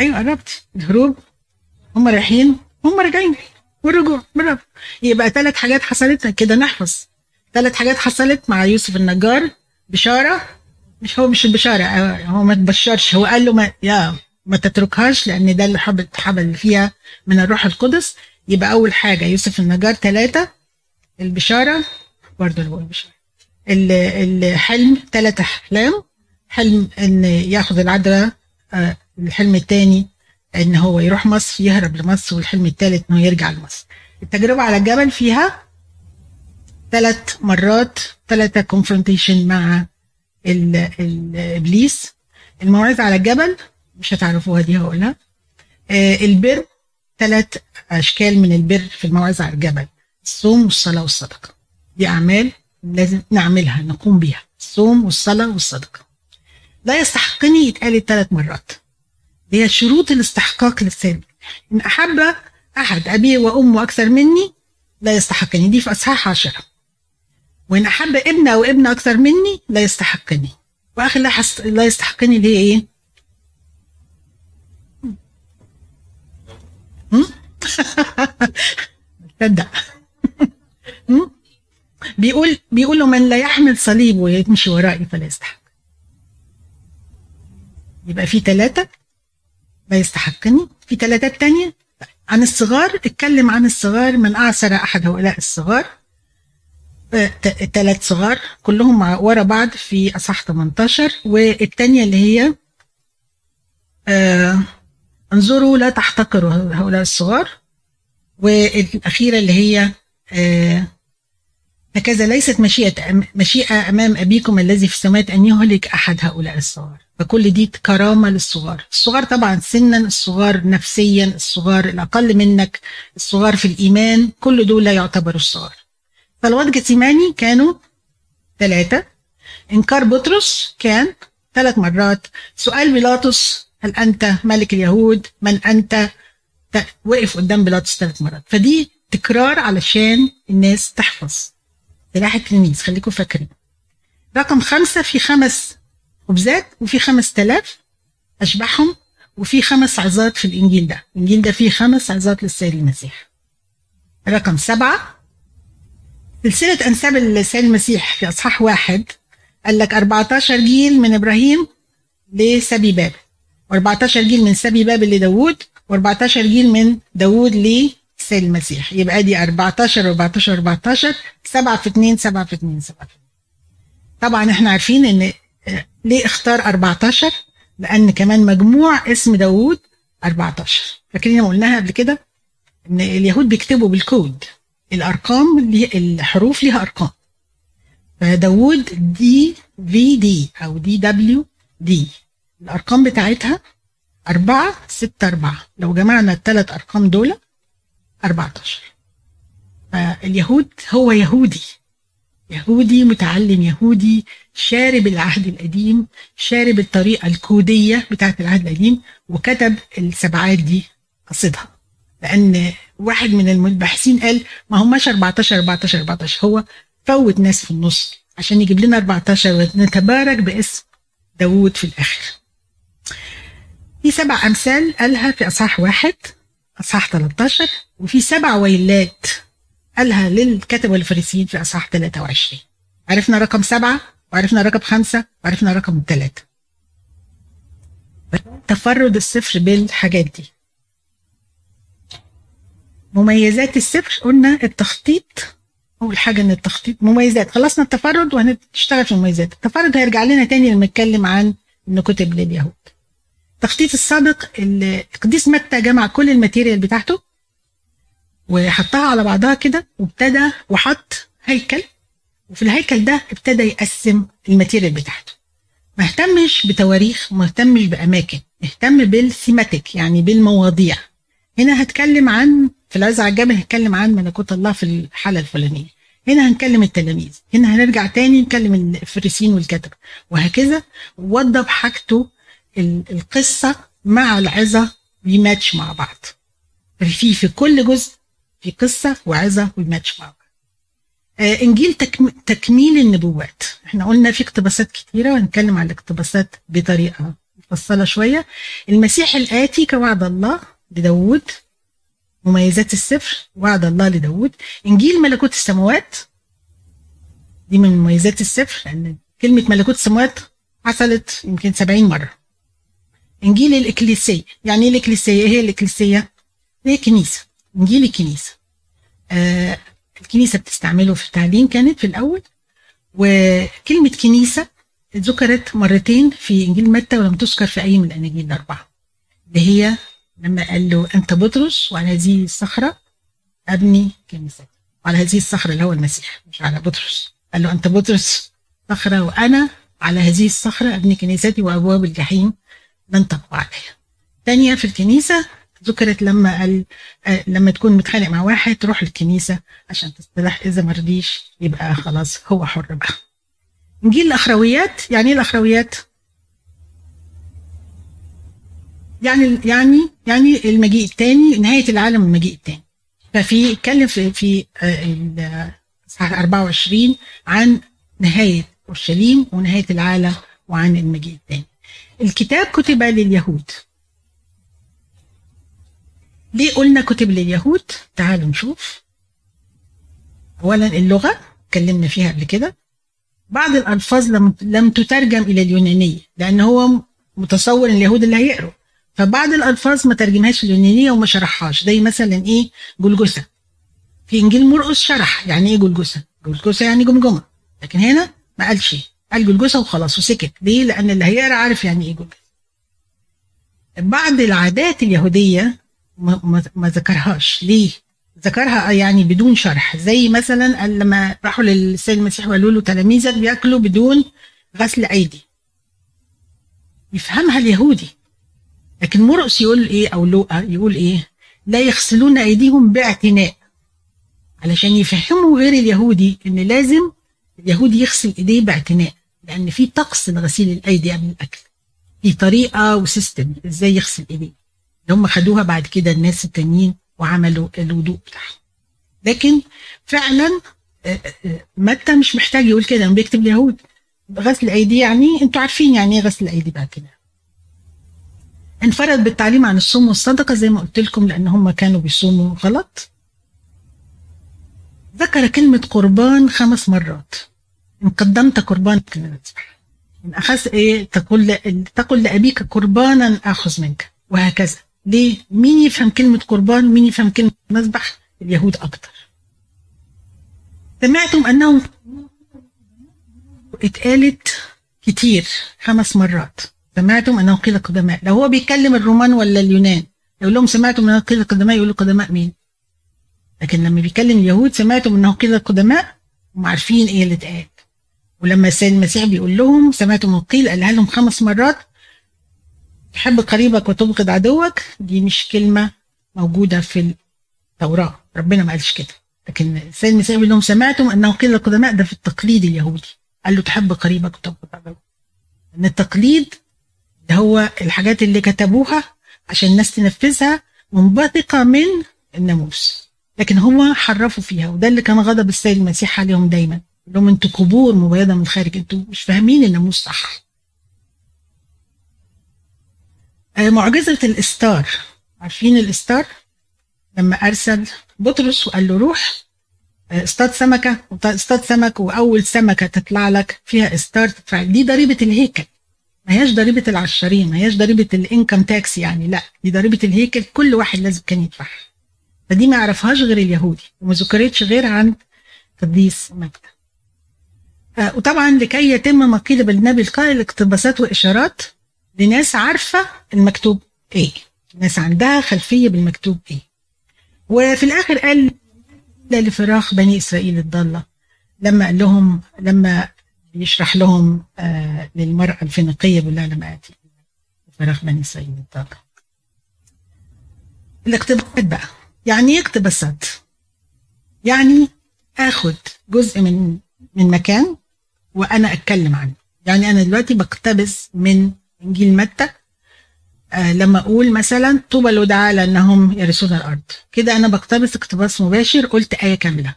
أيوه قربت. الهروب. هم رايحين. هم راجعين. والرجوع برافو. يبقى ثلاث حاجات حصلت. كده نحفظ ثلاث حاجات حصلت مع يوسف النجار. بشارة. مش هو مش البشارة. هو ما تبشرش هو قال له ما يا ما تتركهاش لأن ده اللي حب حبل فيها من الروح القدس. يبقى أول حاجة يوسف النجار. ثلاثة البشارة. برضه اللي بقول البشارة. الحلم. ثلاث أحلام. حلم إن ياخذ العذراء الحلم الثاني إن هو يروح مصر يهرب لمصر والحلم الثالث إنه يرجع لمصر. التجربة على الجبل فيها ثلاث مرات ثلاثة كونفرونتيشن مع الابليس الموعظة على الجبل مش هتعرفوها دي هقولها. آه البر ثلاث أشكال من البر في الموعظة على الجبل. الصوم والصلاة والصدقة. دي أعمال لازم نعملها نقوم بيها. الصوم والصلاة والصدقة. لا يستحقني يتقال ثلاث مرات. هي شروط الاستحقاق للسيد إن أحب أحد ابيه وأمه أكثر مني لا يستحقني. دي في اصحاح عشره وإن أحب ابن أو ابن أكثر مني لا يستحقني. وآخر لا, حس... لا يستحقني اللي هي إيه؟ تصدق. بيقول بيقولوا من لا يحمل صليب ويمشي ورائي فلا يستحق. يبقى في ثلاثة لا يستحقني. في ثلاثات تانية عن الصغار اتكلم عن الصغار من أعسر أحد هؤلاء الصغار. ثلاث صغار كلهم ورا بعض في أصح 18 والثانيه اللي هي آه انظروا لا تحتقروا هؤلاء الصغار. والأخيرة اللي هي آه هكذا ليست مشيئة مشيئة أمام أبيكم الذي في السماوات أن يهلك أحد هؤلاء الصغار. فكل دي كرامة للصغار. الصغار طبعا سنا الصغار نفسيا الصغار الأقل منك الصغار في الإيمان كل دول لا يعتبروا الصغار. صلوات جثيماني كانوا ثلاثة. إنكار بطرس كان ثلاث مرات. سؤال بيلاطس هل أنت ملك اليهود؟ من أنت؟ وقف قدام بيلاطس ثلاث مرات. فدي تكرار علشان الناس تحفظ. سلاح التلميذ خليكم فاكرين. رقم خمسة في خمس خبزات وفي خمس تلاف أشبعهم وفي خمس عظات في الإنجيل ده. الإنجيل ده فيه خمس عظات للسيد المسيح. رقم سبعة سلسلة أنساب السيد المسيح في أصحاح واحد قال لك 14 جيل من إبراهيم لسبي بابل و14 جيل من سبي بابل لداوود و14 جيل من داوود لسيد المسيح. يبقى دي 14 14 14 7 في 2 7 في 2 7 في 2 طبعا إحنا عارفين إن ليه اختار 14 لأن كمان مجموع اسم داوود 14 فاكرين قلناها قبل كده؟ إن اليهود بيكتبوا بالكود. الأرقام الحروف ليها أرقام. فداوود دي DVD أو DWD الأرقام بتاعتها 4 6 4 لو جمعنا الثلاث أرقام دول 14 فاليهود هو يهودي. يهودي متعلم يهودي شارب العهد القديم شارب الطريقة الكودية بتاعت العهد القديم وكتب السبعات دي قصدها لأن واحد من الباحثين قال ما هماش 14 14 14 هو فوت ناس في النص عشان يجيب لنا 14 ونتبارك باسم داوود في الآخر. في سبع أمثال قالها في أصحاح واحد. أصحاح 13 وفي سبع ويلات قالها للكتبة والفريسيين في أصحاح 23 عرفنا رقم سبعة وعرفنا رقم خمسة وعرفنا رقم ثلاثة تفرد الصفر بالحاجات دي. مميزات الصفر قلنا التخطيط أول حاجة إن التخطيط مميزات خلصنا التفرد وهنشتغل في المميزات. التفرد هيرجع لنا تاني لما نتكلم عن إنه كتب لليهود. التخطيط السابق القديس متى جمع كل الماتيريال بتاعته؟ وحطها على بعضها كده وابتدى وحط هيكل. وفي الهيكل ده ابتدى يقسم ال material بتاعته. ما اهتمش بتواريخ وما اهتمش بأماكن. اهتم بال thematic يعني بالمواضيع. هنا هتكلم عن في العظة على الجبل هتكلم عن ملكوت الله في الحالة الفلانية. هنا هنكلم التلاميذ. هنا هنرجع تاني نكلم الفريسين والكتبة وهكذا وضب حاجته القصة مع العظة بيماتش مع بعض. في في كل جزء في قصة وعظة وماتش مع بعض. آه إنجيل تكم... تكميل النبوات. إحنا قلنا في اقتباسات كتيرة وهنتكلم عن الاقتباسات بطريقة مفصلة شوية. المسيح الآتي كوعد الله لداود مميزات السفر وعد الله لداود إنجيل ملكوت السماوات. دي من مميزات السفر لأن كلمة ملكوت السماوات حصلت يمكن 70 مرة. انجيل الاكليسيه يعني إيه الاكليسيه هي الاكليسيه هي كنيسه انجيل الكنيسه آه الكنيسه بتستعمله في التعليم كانت في الأول وكلمه كنيسه ذكرت مرتين في انجيل متى ولم تذكر في اي من الاناجيل الاربعه اللي هي لما قال له انت بطرس وعلى هذه الصخره ابني كنيستي وعلى هذه الصخره اللي هو المسيح مش على بطرس قال له انت بطرس صخره وأنا على هذه الصخره ابني كنيستي وابواب الجحيم تقوى عليها. تانية في الكنيسة ذكرت لما قال آه لما تكون متخانق مع واحد تروح الكنيسه عشان تصطلح إذا ما رضيش يبقى خلاص هو حر بقى. انجيل الاخرويات يعني إيه الأخرويات؟ يعني يعني يعني المجيء الثاني نهاية العالم والمجيء الثاني. ففي اتكلم في في اصحاح 24 عن نهاية أورشليم ونهاية العالم وعن المجيء الثاني. الكتاب كتب لليهود. ليه قلنا كتب لليهود؟ تعالوا نشوف. اولا اللغة اتكلمنا فيها قبل كده. بعض الألفاظ لم لم تترجم إلى اليونانية لأن هو متصور إن اليهود اللي هيقروا. فبعض الألفاظ ما ترجمهاش اليونانية وما شرحهاش زي مثلا إيه؟ جلجثة. في إنجيل مرقس شرح يعني إيه جلجثة؟ جلجثة يعني جمجمة. لكن هنا ما قالش قال جلجثه وخلاص وسكت. ليه؟ لأن اللي هيقرأ عارف يعني إيه جلجثه بعض العادات اليهودية ما ذكرهاش. ليه؟ ذكرها يعني بدون شرح. زي مثلا لما راحوا للسيد المسيح وقالوا له تلاميذك بياكلوا بدون غسل أيدي. يفهمها اليهودي. لكن مرقس يقول إيه أو لوقا يقول إيه؟ لا يغسلون أيديهم باعتناء. علشان يفهموا غير اليهودي إن لازم اليهودي يغسل إيديه باعتناء. لأن في طقس لغسيل الأيدي قبل الأكل. في طريقة وسيستم إزاي يغسل إيديه. اللي هم خدوها بعد كده الناس التانيين وعملوا الوضوء بتاعهم. لكن فعلا آه، آه، متى مش محتاج يقول كده بيكتب اليهود غسل الأيدي يعني أنتوا عارفين يعني إيه غسل الأيدي بعد كده. انفرد بالتعليم عن الصوم والصدقة زي ما قلت لكم لأن هم كانوا بيصوموا غلط. ذكر كلمة قربان خمس مرات. إن قدمت قربان إن أخذ إيه؟ تقول تقول لأبيك قربانا آخذ منك وهكذا. ليه؟ مين يفهم كلمة قربان؟ ومين يفهم كلمة مذبح؟ اليهود أكتر. سمعتم أنهم اتقالت كتير خمس مرات. سمعتم أنه قيل قدماء. لو هو بيتكلم الرومان ولا اليونان؟ يقول لهم سمعتم أنه قيل قدماء؟ يقولوا قدماء مين؟ لكن لما بيكلم اليهود سمعتم أنه قيل قدماء؟ هم عارفين إيه اللي اتقال. ولما السيد المسيح بيقول لهم سمعتم من قيل قالها لهم خمس مرات تحب قريبك وتبغض عدوك؟ دي مش كلمة موجودة في التوراة. ربنا ما قالش كده. لكن السيد المسيح بيقول لهم سمعتم أنه قيل القدماء ده في التقليد اليهودي. قال له تحب قريبك وتبغض عدوك. إن التقليد ده هو الحاجات اللي كتبوها عشان الناس تنفذها منبثقة من الناموس. لكن هم حرفوا فيها وده اللي كان غضب السيد المسيح عليهم دايما. لهم أنتوا قبور مبيضة من الخارج أنتوا مش فاهمين الناموس صح آه، معجزة الإستار. عارفين الإستار؟ لما أرسل بطرس وقال له روح اصطاد سمكة اصطاد سمك وأول سمكة تطلع لك فيها إستار تدفع دي ضريبة الهيكل. ما هياش ضريبة العشارين ما هياش ضريبة ال income tax يعني لا. دي ضريبة الهيكل كل واحد لازم كان يدفعها. فدي ما يعرفهاش غير اليهودي. وما ذكرتش غير عند قديس آه وطبعا لكي يتم ما قيل بالنبي القائل اقتباسات وإشارات لناس عارفة المكتوب إيه ناس عندها خلفية بالمكتوب إيه وفي الآخر قال ده لفراخ بني إسرائيل الضالة. لما قال لهم لما يشرح لهم آه للمرأة الفينيقية بيقول لها لما آتي فراخ بني إسرائيل الضالة. الاقتباسات بقى. يعني إيه اقتباسات؟ يعني آخد جزء من من مكان وأنا أتكلم عنه. يعني أنا دلوقتي بقتبس من إنجيل متى؟ آه لما أقول مثلا طوبى لدعاء لأنهم يرثون الأرض. كده أنا بقتبس اقتباس مباشر قلت آية كاملة.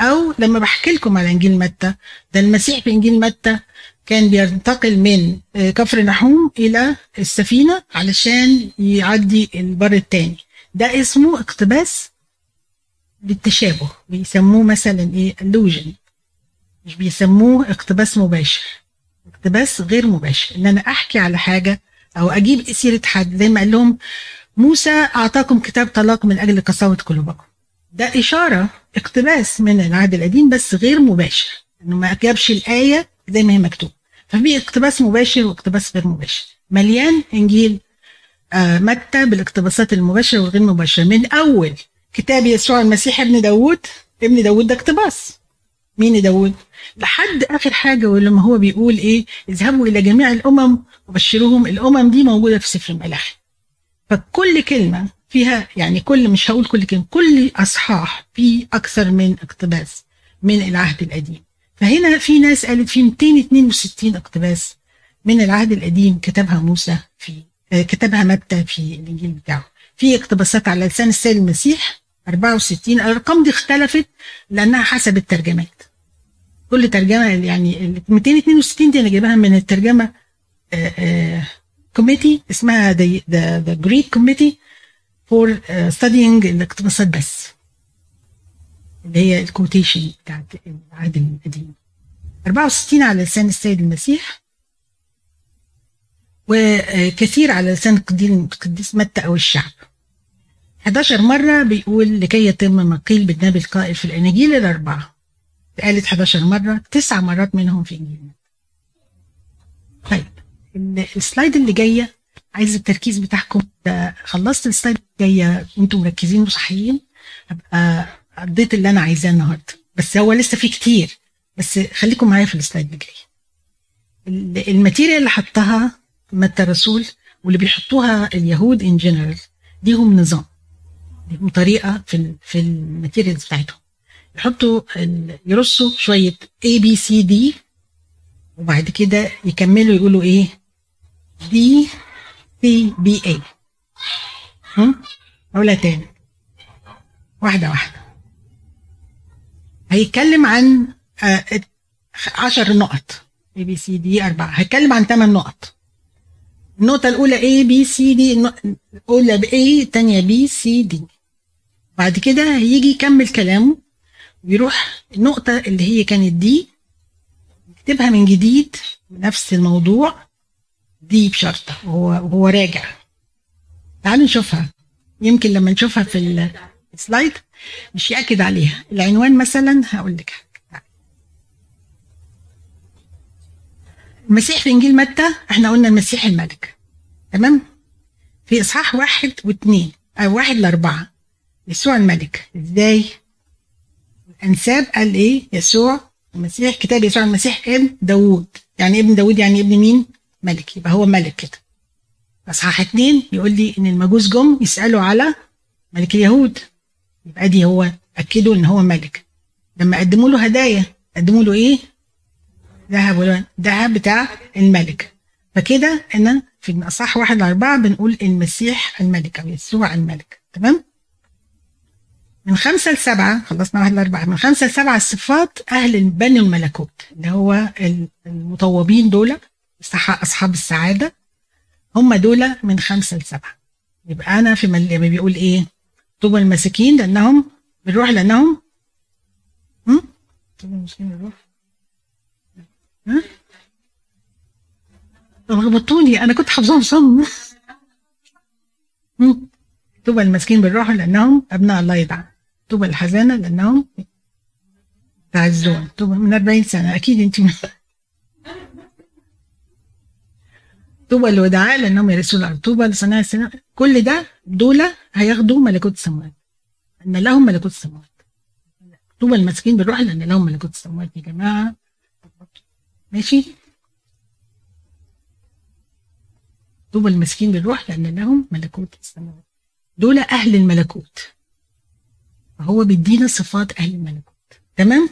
أو لما بحكي لكم على إنجيل متى ده المسيح في إنجيل متى كان بينتقل من آه كفر نحوم إلى السفينة علشان يعدي البر الثاني ده اسمه اقتباس بالتشابه بيسموه مثلا إيه illusion. مش بيسموه اقتباس مباشر اقتباس غير مباشر. إن أنا أحكي على حاجة أو أجيب سيرة حد زي ما قال لهم موسى أعطاكم كتاب طلاق من أجل قساوة قلوبكم. ده إشارة اقتباس من العهد القديم بس غير مباشر. إنه ما جابش الآية زي ما هي مكتوب ففي اقتباس مباشر واقتباس غير مباشر. مليان إنجيل آه متى بالاقتباسات المباشرة والغير مباشرة. من أول كتاب يسوع المسيح ابن داوود ابن داوود ده اقتباس. مين داوود؟ لحد آخر حاجة ولما هو بيقول إيه؟ اذهبوا إلى جميع الأمم وبشروهم الأمم دي موجودة في سفر الملاحي. فكل كلمة فيها يعني كل مش هقول كل كلمة كل أصحاح في أكثر من اقتباس من العهد القديم. فهنا في ناس قالت في 262 اقتباس من العهد القديم كتبها موسى في كتبها متى في الإنجيل بتاعه. في اقتباسات على لسان السيد المسيح 64 الأرقام دي اختلفت لأنها حسب الترجمات. كل ترجمة يعني ال 262 دي أنا جايبها من الترجمة committee اسمها the Greek committee for studying الاقتباسات بس. اللي هي ال quotation بتاعت العهد القديم. 64 على لسان السيد المسيح وكثير على لسان القديس متى أو الشعب. 11 مرة بيقول لكي يتم ما قيل بالنبي القائل في الأناجيل الأربعة. قالت 11 مرة تسع مرات منهم في إنجيل. طيب ال slide اللي جاية عايز التركيز بتاعكم. خلصت ال slide الجاية أنتم مركزين وصحيين. هبقى قضيت اللي أنا عايزاه النهاردة. بس هو لسه في كتير. بس خليكم معايا في ال slide اللي جاي. ال material اللي حطها متى الرسول واللي بيحطوها اليهود in general ليهم نظام. ليهم طريقة في في ال materials بتاعتهم. يحطوا يرصوا شوية A B C D وبعد كده يكملوا يقولوا إيه؟ D C B A. هم؟ أقولها تاني. واحدة واحدة. هيتكلم عن آه، عشر نقط. A B C D أربعة. هيتكلم عن ثمان نقط. النقطة الأولى A B C D. الأولى ب A الثانية B C D. بعد كده هيجي يكمل كلامه ويروح النقطة اللي هي كانت دي يكتبها من جديد نفس الموضوع دي بشرطة وهو وهو راجع. تعالوا نشوفها. يمكن لما نشوفها في السلايد مش يأكد عليها. العنوان مثلا هقول لك المسيح في إنجيل متى؟ إحنا قلنا المسيح الملك. تمام؟ في إصحاح واحد واثنين أو واحد لأربعة. يسوع الملك. إزاي؟ الأنساب قال إيه؟ يسوع المسيح كتاب يسوع المسيح ابن داوود. يعني ابن داوود يعني ابن مين؟ ملك. يبقى هو ملك كده. اصحاح اتنين يقول لي إن المجوس جم يسألوا على ملك اليهود. يبقى دي هو أكدوا إن هو ملك. لما قدموا له هدايا قدموا له إيه؟ ذهب ذهب بتاع الملك. فكده أنا في الأصح واحد لأربعة بنقول المسيح الملك أو يسوع الملك. تمام؟ من خمسة لسبعة خلصنا واحد لأربعة من خمسة لسبعة الصفات أهل بني الملكوت اللي هو المطوبين دول أصحاب السعادة هم دول من خمسة لسبعة. يبقى أنا في لما بيقول إيه؟ طوبى المساكين لأنهم بنروح لأنهم طوبى المساكين بنروح. ها؟ لخبطوني أنا كنت حافظاهم صم. طوبى المسكين بالروح لأنهم أبناء الله يدعى طوبى الحزانة لانهم تعزون. طوبى من 40 سنة. أكيد أنت من طوبى الودعاء لأنهم يرثون الأرض. طوبى لصناع السنة. كل ده دول هياخدوا ملكوت السماوات. أن لهم ملكوت السماوات. طوبى المسكين بالروح لأن لهم ملكوت السماوات يا جماعة. ماشي؟ طوبى المسكين بالروح لأن لهم ملكوت السماوات. دول أهل الملكوت. فهو بيدينا صفات أهل الملكوت تمام؟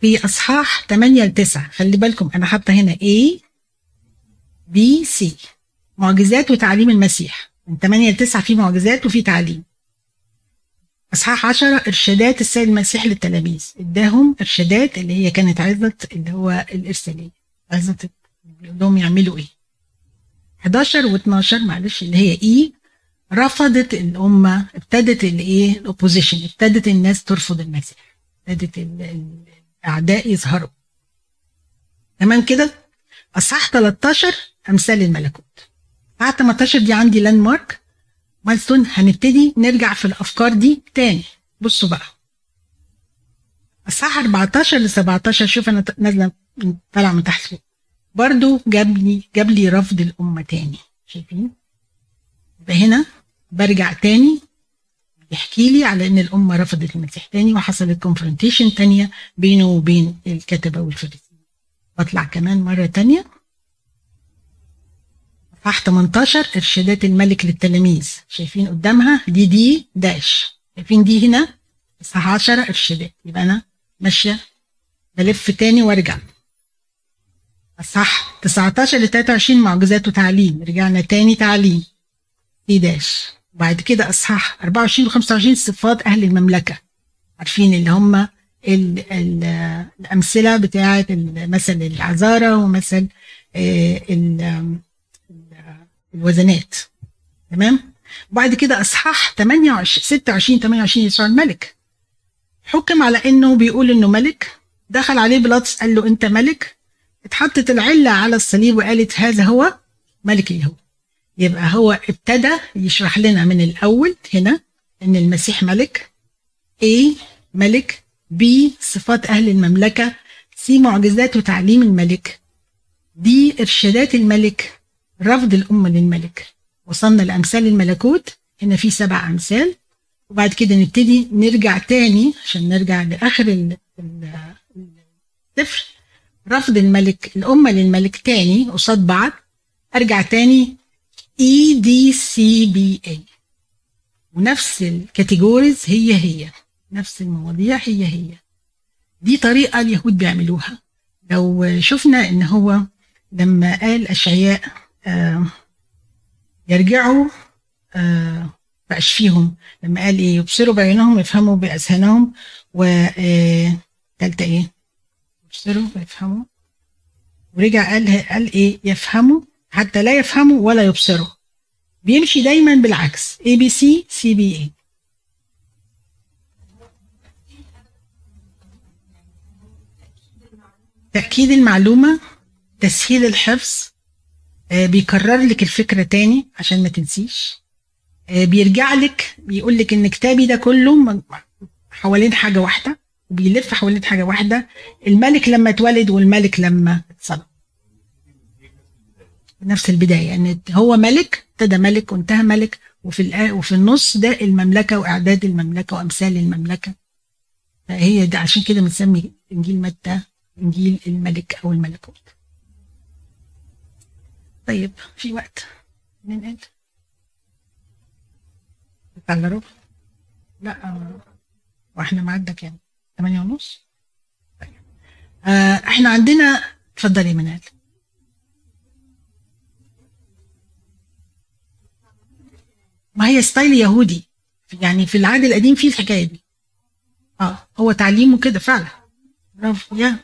في أصحاح 8 ل 9 خلي بالكم أنا حاطة هنا A B C. معجزات وتعليم المسيح. من 8 ل 9 في معجزات وفي تعليم. إصحاح 10 إرشادات السيد المسيح للتلاميذ. إداهم إرشادات اللي هي كانت عظة اللي هو الإرسالية. عظة لهم يعملوا إيه؟ 11 و12 معلش اللي هي اي رفضت الامه ابتدت الايه الاوبوزيشن ابتدت الناس ترفض المسيح ابتدت الأعداء يظهروا. تمام كده؟ أصحاح 13 أمثال الملكوت. اصحاح 18 دي عندي landmark milestone هنبتدي نرجع في الأفكار دي تاني. بصوا بقى. اصحاح 14 ل 17 شوف أنا نازلة طالعة من تحت فوق. برضو جاب لي جاب لي رفض الأمة تاني. شايفين؟ يبقى هنا برجع تاني. يحكي لي على إن الأمة رفضت المسيح تاني وحصلت كونفرونتيشن تانية بينه وبين الكتبه والفريسيين بطلع كمان مرة تانية. صح 18 إرشادات الملك للتلاميذ. شايفين قدامها؟ دي دي داش. شايفين دي هنا؟ صح 10 إرشادات. يبقى أنا ماشية بلف تاني وأرجع. صح. 19 ل 23 معجزات وتعليم. رجعنا تاني تعليم. دي داش. وبعد كده أصحاح 24 و 25 صفات أهل المملكة. عارفين اللي هم ال ال الأمثلة بتاعة مثل العذاره ومثل الوزنات تمام؟ وبعد كده أصحاح 28 26 28 يسوع الملك. حكم على إنه بيقول إنه ملك. دخل عليه بيلاطس قال له أنت ملك. اتحطت العلة على الصليب وقالت هذا هو ملك اليهود. يبقى هو ابتدى يشرح لنا من الأول هنا إن المسيح ملك A ملك B صفات أهل المملكة C معجزات وتعليم الملك D إرشادات الملك رفض الأمة للملك وصلنا لأمثال الملكوت هنا في سبع أمثال وبعد كده نبتدي نرجع تاني عشان نرجع لآخر السفر. رفض الملك الأمة للملك تاني قصاد بعض. أرجع تاني اي ونفس الكاتيجوريز هي هي. نفس المواضيع هي هي. دي طريقة اليهود بيعملوها. لو شفنا إن هو لما قال أشعياء آه يرجعوا آه بقاش فيهم لما قال إيه؟ يبصروا بعيونهم يفهموا بأذهانهم و آه، تالتة إيه؟ يبصروا ويفهموا ورجع قال قال إيه؟ يفهموا حتى لا يفهموا ولا يبصروا. بيمشي دايما بالعكس. بي اي تأكيد المعلومة تسهيل الحفظ آه، بيكرر لك الفكرة تاني عشان ما تنسيش. آه، بيرجع لك بيقول لك إن كتابي ده كله حوالين حاجة واحدة وبيلف حوالين حاجة واحدة. الملك لما اتولد والملك لما اتصلب نفس البداية. يعني هو ملك ابتدى ملك وانتهى ملك وفي وفي النص ده المملكة وإعداد المملكة وأمثال المملكة. فهي ده عشان كده بنسمي إنجيل متى إنجيل الملك أو الملكوت. طيب في وقت ننقل؟ على ربع؟ لا وإحنا معدة كام 8 ونص؟ طيب. آه إحنا عندنا اتفضلي منال. ما هي ستايل يهودي. يعني في العهد القديم في الحكاية دي. آه هو تعليمه كده فعلا. برافو يا.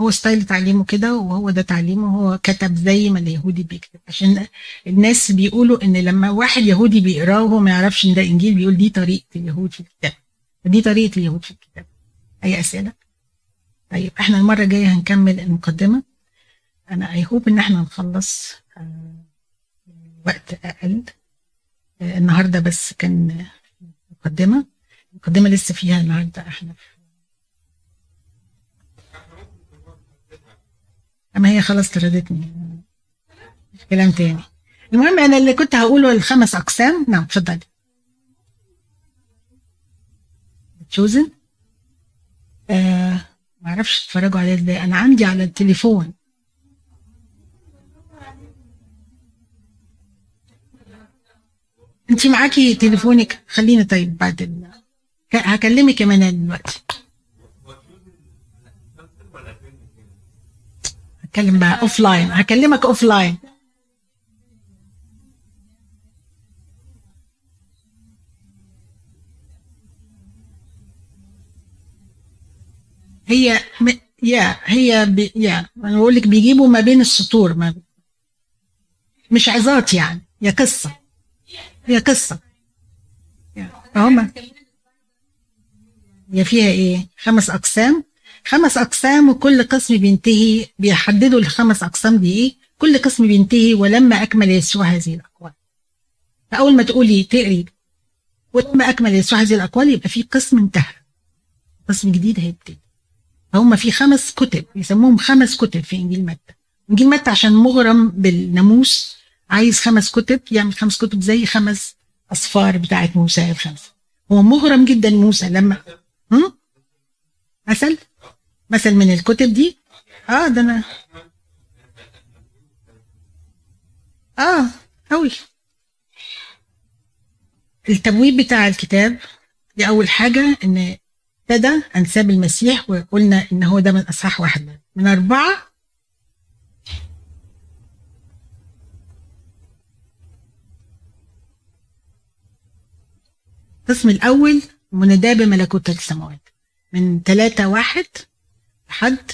هو style تعليمه كده وهو ده تعليمه هو كتب زي ما اليهودي بيكتب. عشان الناس بيقولوا إن لما واحد يهودي بيقراه وهو ما يعرفش إن ده إنجيل بيقول دي طريقة اليهود في الكتاب. دي طريقة اليهود في الكتاب. أي أسئلة؟ طيب إحنا المرة الجاية هنكمل المقدمة. أنا I hope إن إحنا نخلص آه، وقت أقل. النهارده بس كان مقدمة. المقدمه لسه فيها النهارده إحنا. أما هي خلاص طردتني. كلام تاني. المهم أنا اللي كنت هقوله الخمس أقسام. نعم اتفضلي. تشوزن آه ما أعرفش تتفرجوا عليه إزاي. أنا عندي على التليفون. انت معاكي تليفونك؟ خلينا طيب بعد ال... هكلمك يا منال دلوقتي. هتكلم بقى offline هكلمك offline هي م... يا هي ب... يا أنا بقول لك بيجيبوا ما بين السطور ما مش عظات يعني يا قصة. هي قصة. فهم هي فيها إيه؟ خمس أقسام. خمس أقسام وكل قسم بينتهي بيحددوا الخمس أقسام دي إيه؟ كل قسم بينتهي ولما أكمل يسوع هذه الأقوال. فأول ما تقولي تقري ولما أكمل يسوع هذه الأقوال يبقى في قسم انتهى. قسم جديد هيبتدي. فهم في خمس كتب يسموهم خمس كتب في إنجيل متى. إنجيل متى عشان مغرم بالناموس عايز خمس كتب يعمل خمس كتب زي خمس أصفار بتاعت موسى الخمسه هو مغرم جدا موسى لما هم؟ مثل؟ مثل من الكتب دي؟ آه ده أنا آه قوي التبويب بتاع الكتاب دي أول حاجة إن ابتدى أنساب المسيح وقلنا إن هو ده من أصحاح واحد. من أربعة القسم الأول مناداة بملكوت السماوات. من ثلاثة واحد لحد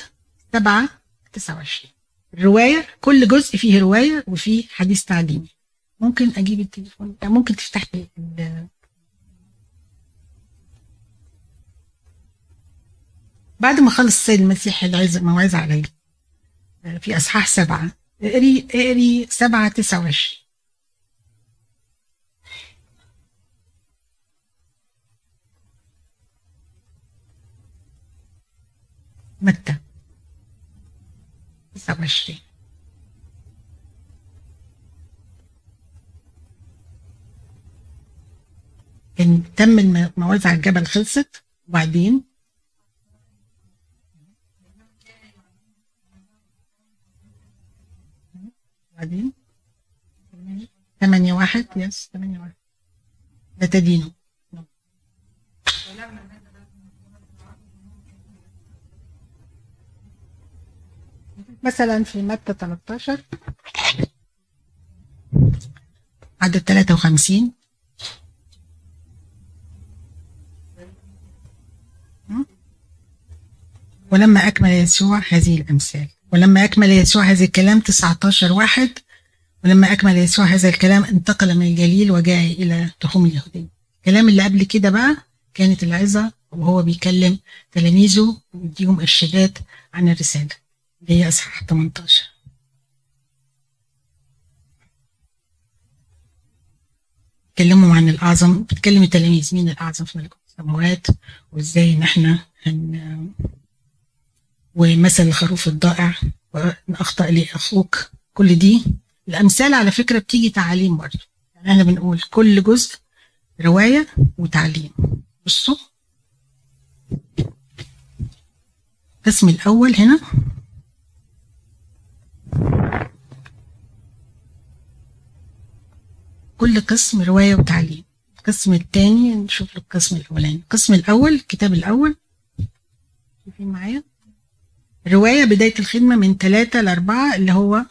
سبعة تسعة وعشرين. الرواية كل جزء فيه رواية وفيه حديث تعليمي. ممكن أجيب التليفون؟ يعني ممكن تفتح لي بعد ما خلص السيد المسيح العز موعظة عليه في أصحاح سبعة. اقري اقري سبعة تسعة وعشرين. متى؟ 29 كان تم الموازع الجبل خلصت وبعدين؟ بعدين ثمانية واحد يس ثمانية واحد. لا مثلا في متى 13 عدد 53 ولما أكمل يسوع هذه الأمثال. ولما أكمل يسوع هذا الكلام 19 واحد. ولما أكمل يسوع هذا الكلام انتقل من الجليل وجاء إلى تخوم اليهودية. الكلام اللي قبل كده بقى كانت العظة وهو بيكلم تلاميذه ويديهم إرشادات عن الرسالة. اللي هي أصحاح 18 بيتكلموا عن الأعظم بتكلم التلاميذ مين الأعظم في ملكوت السماوات وإزاي إن إحنا هن ومثل الخروف الضائع وإن أخطأ لي أخوك. كل دي الأمثال على فكرة بتيجي تعاليم برضه. يعني إحنا بنقول كل جزء رواية وتعليم. بصوا. القسم الأول هنا كل قسم رواية وتعليم. القسم الثاني نشوف القسم الأولاني. القسم الأول الكتاب الأول. شايفين معايا؟ رواية بداية الخدمة من ثلاثة لأربعة اللي هو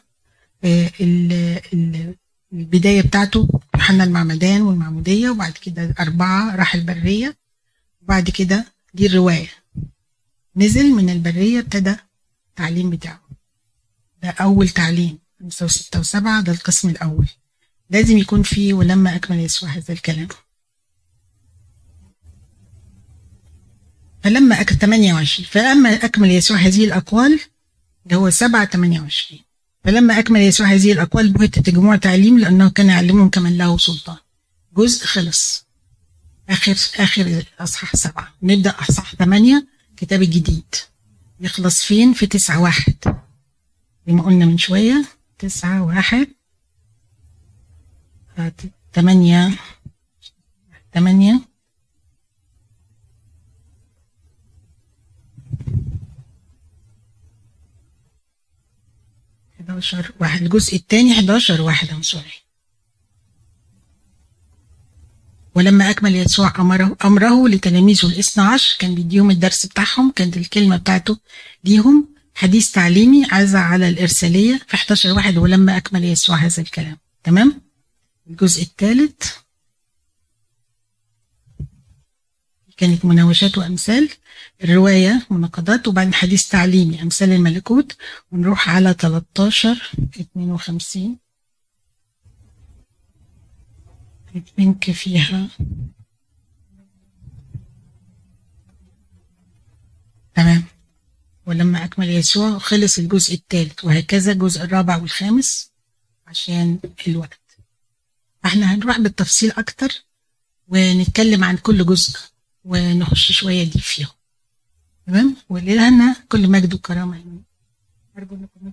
البداية بتاعته يوحنا المعمدان والمعمودية وبعد كده أربعة راح البرية وبعد كده دي الرواية. نزل من البرية ابتدى التعليم بتاعه. ده أول تعليم. خمسة وستة وسبعة ده القسم الأول. لازم يكون فيه ولما أكمل يسوع هذا الكلام. فلما أكمل 28 فلما أكمل يسوع هذه الأقوال اللي هو 7 28 فلما أكمل يسوع هذه الأقوال بهت تجموع تعليم لأنه كان يعلمهم كمن له سلطان. جزء خلص. آخر آخر أصحاح سبعة. نبدأ أصحاح ثمانية كتاب الجديد يخلص فين؟ في تسعة واحد. زي ما قلنا من شوية تسعة واحد. ثمانية ثمانية حداشر واحد. الجزء الثاني حداشر واحد sorry. ولما أكمل يسوع أمره, أمره لتلاميذه الإثنى عشر كان بيديهم الدرس بتاعهم كانت الكلمة بتاعته ليهم. حديث تعليمي عزة على الإرسالية في 11 واحد ولما أكمل يسوع هذا الكلام. تمام؟ الجزء الثالث. كانت مناوشات وأمثال الرواية مناقضات وبعدين حديث تعليمي أمثال الملكوت. ونروح على 13 52 بنك فيها. تمام. ولما أكمل يسوع خلص الجزء الثالث وهكذا الجزء الرابع والخامس عشان الوقت. إحنا هنروح بالتفصيل أكتر ونتكلم عن كل جزء ونخش شوية دي فيهم. تمام؟ ولله كل مجد وكرامة. أرجو أنكم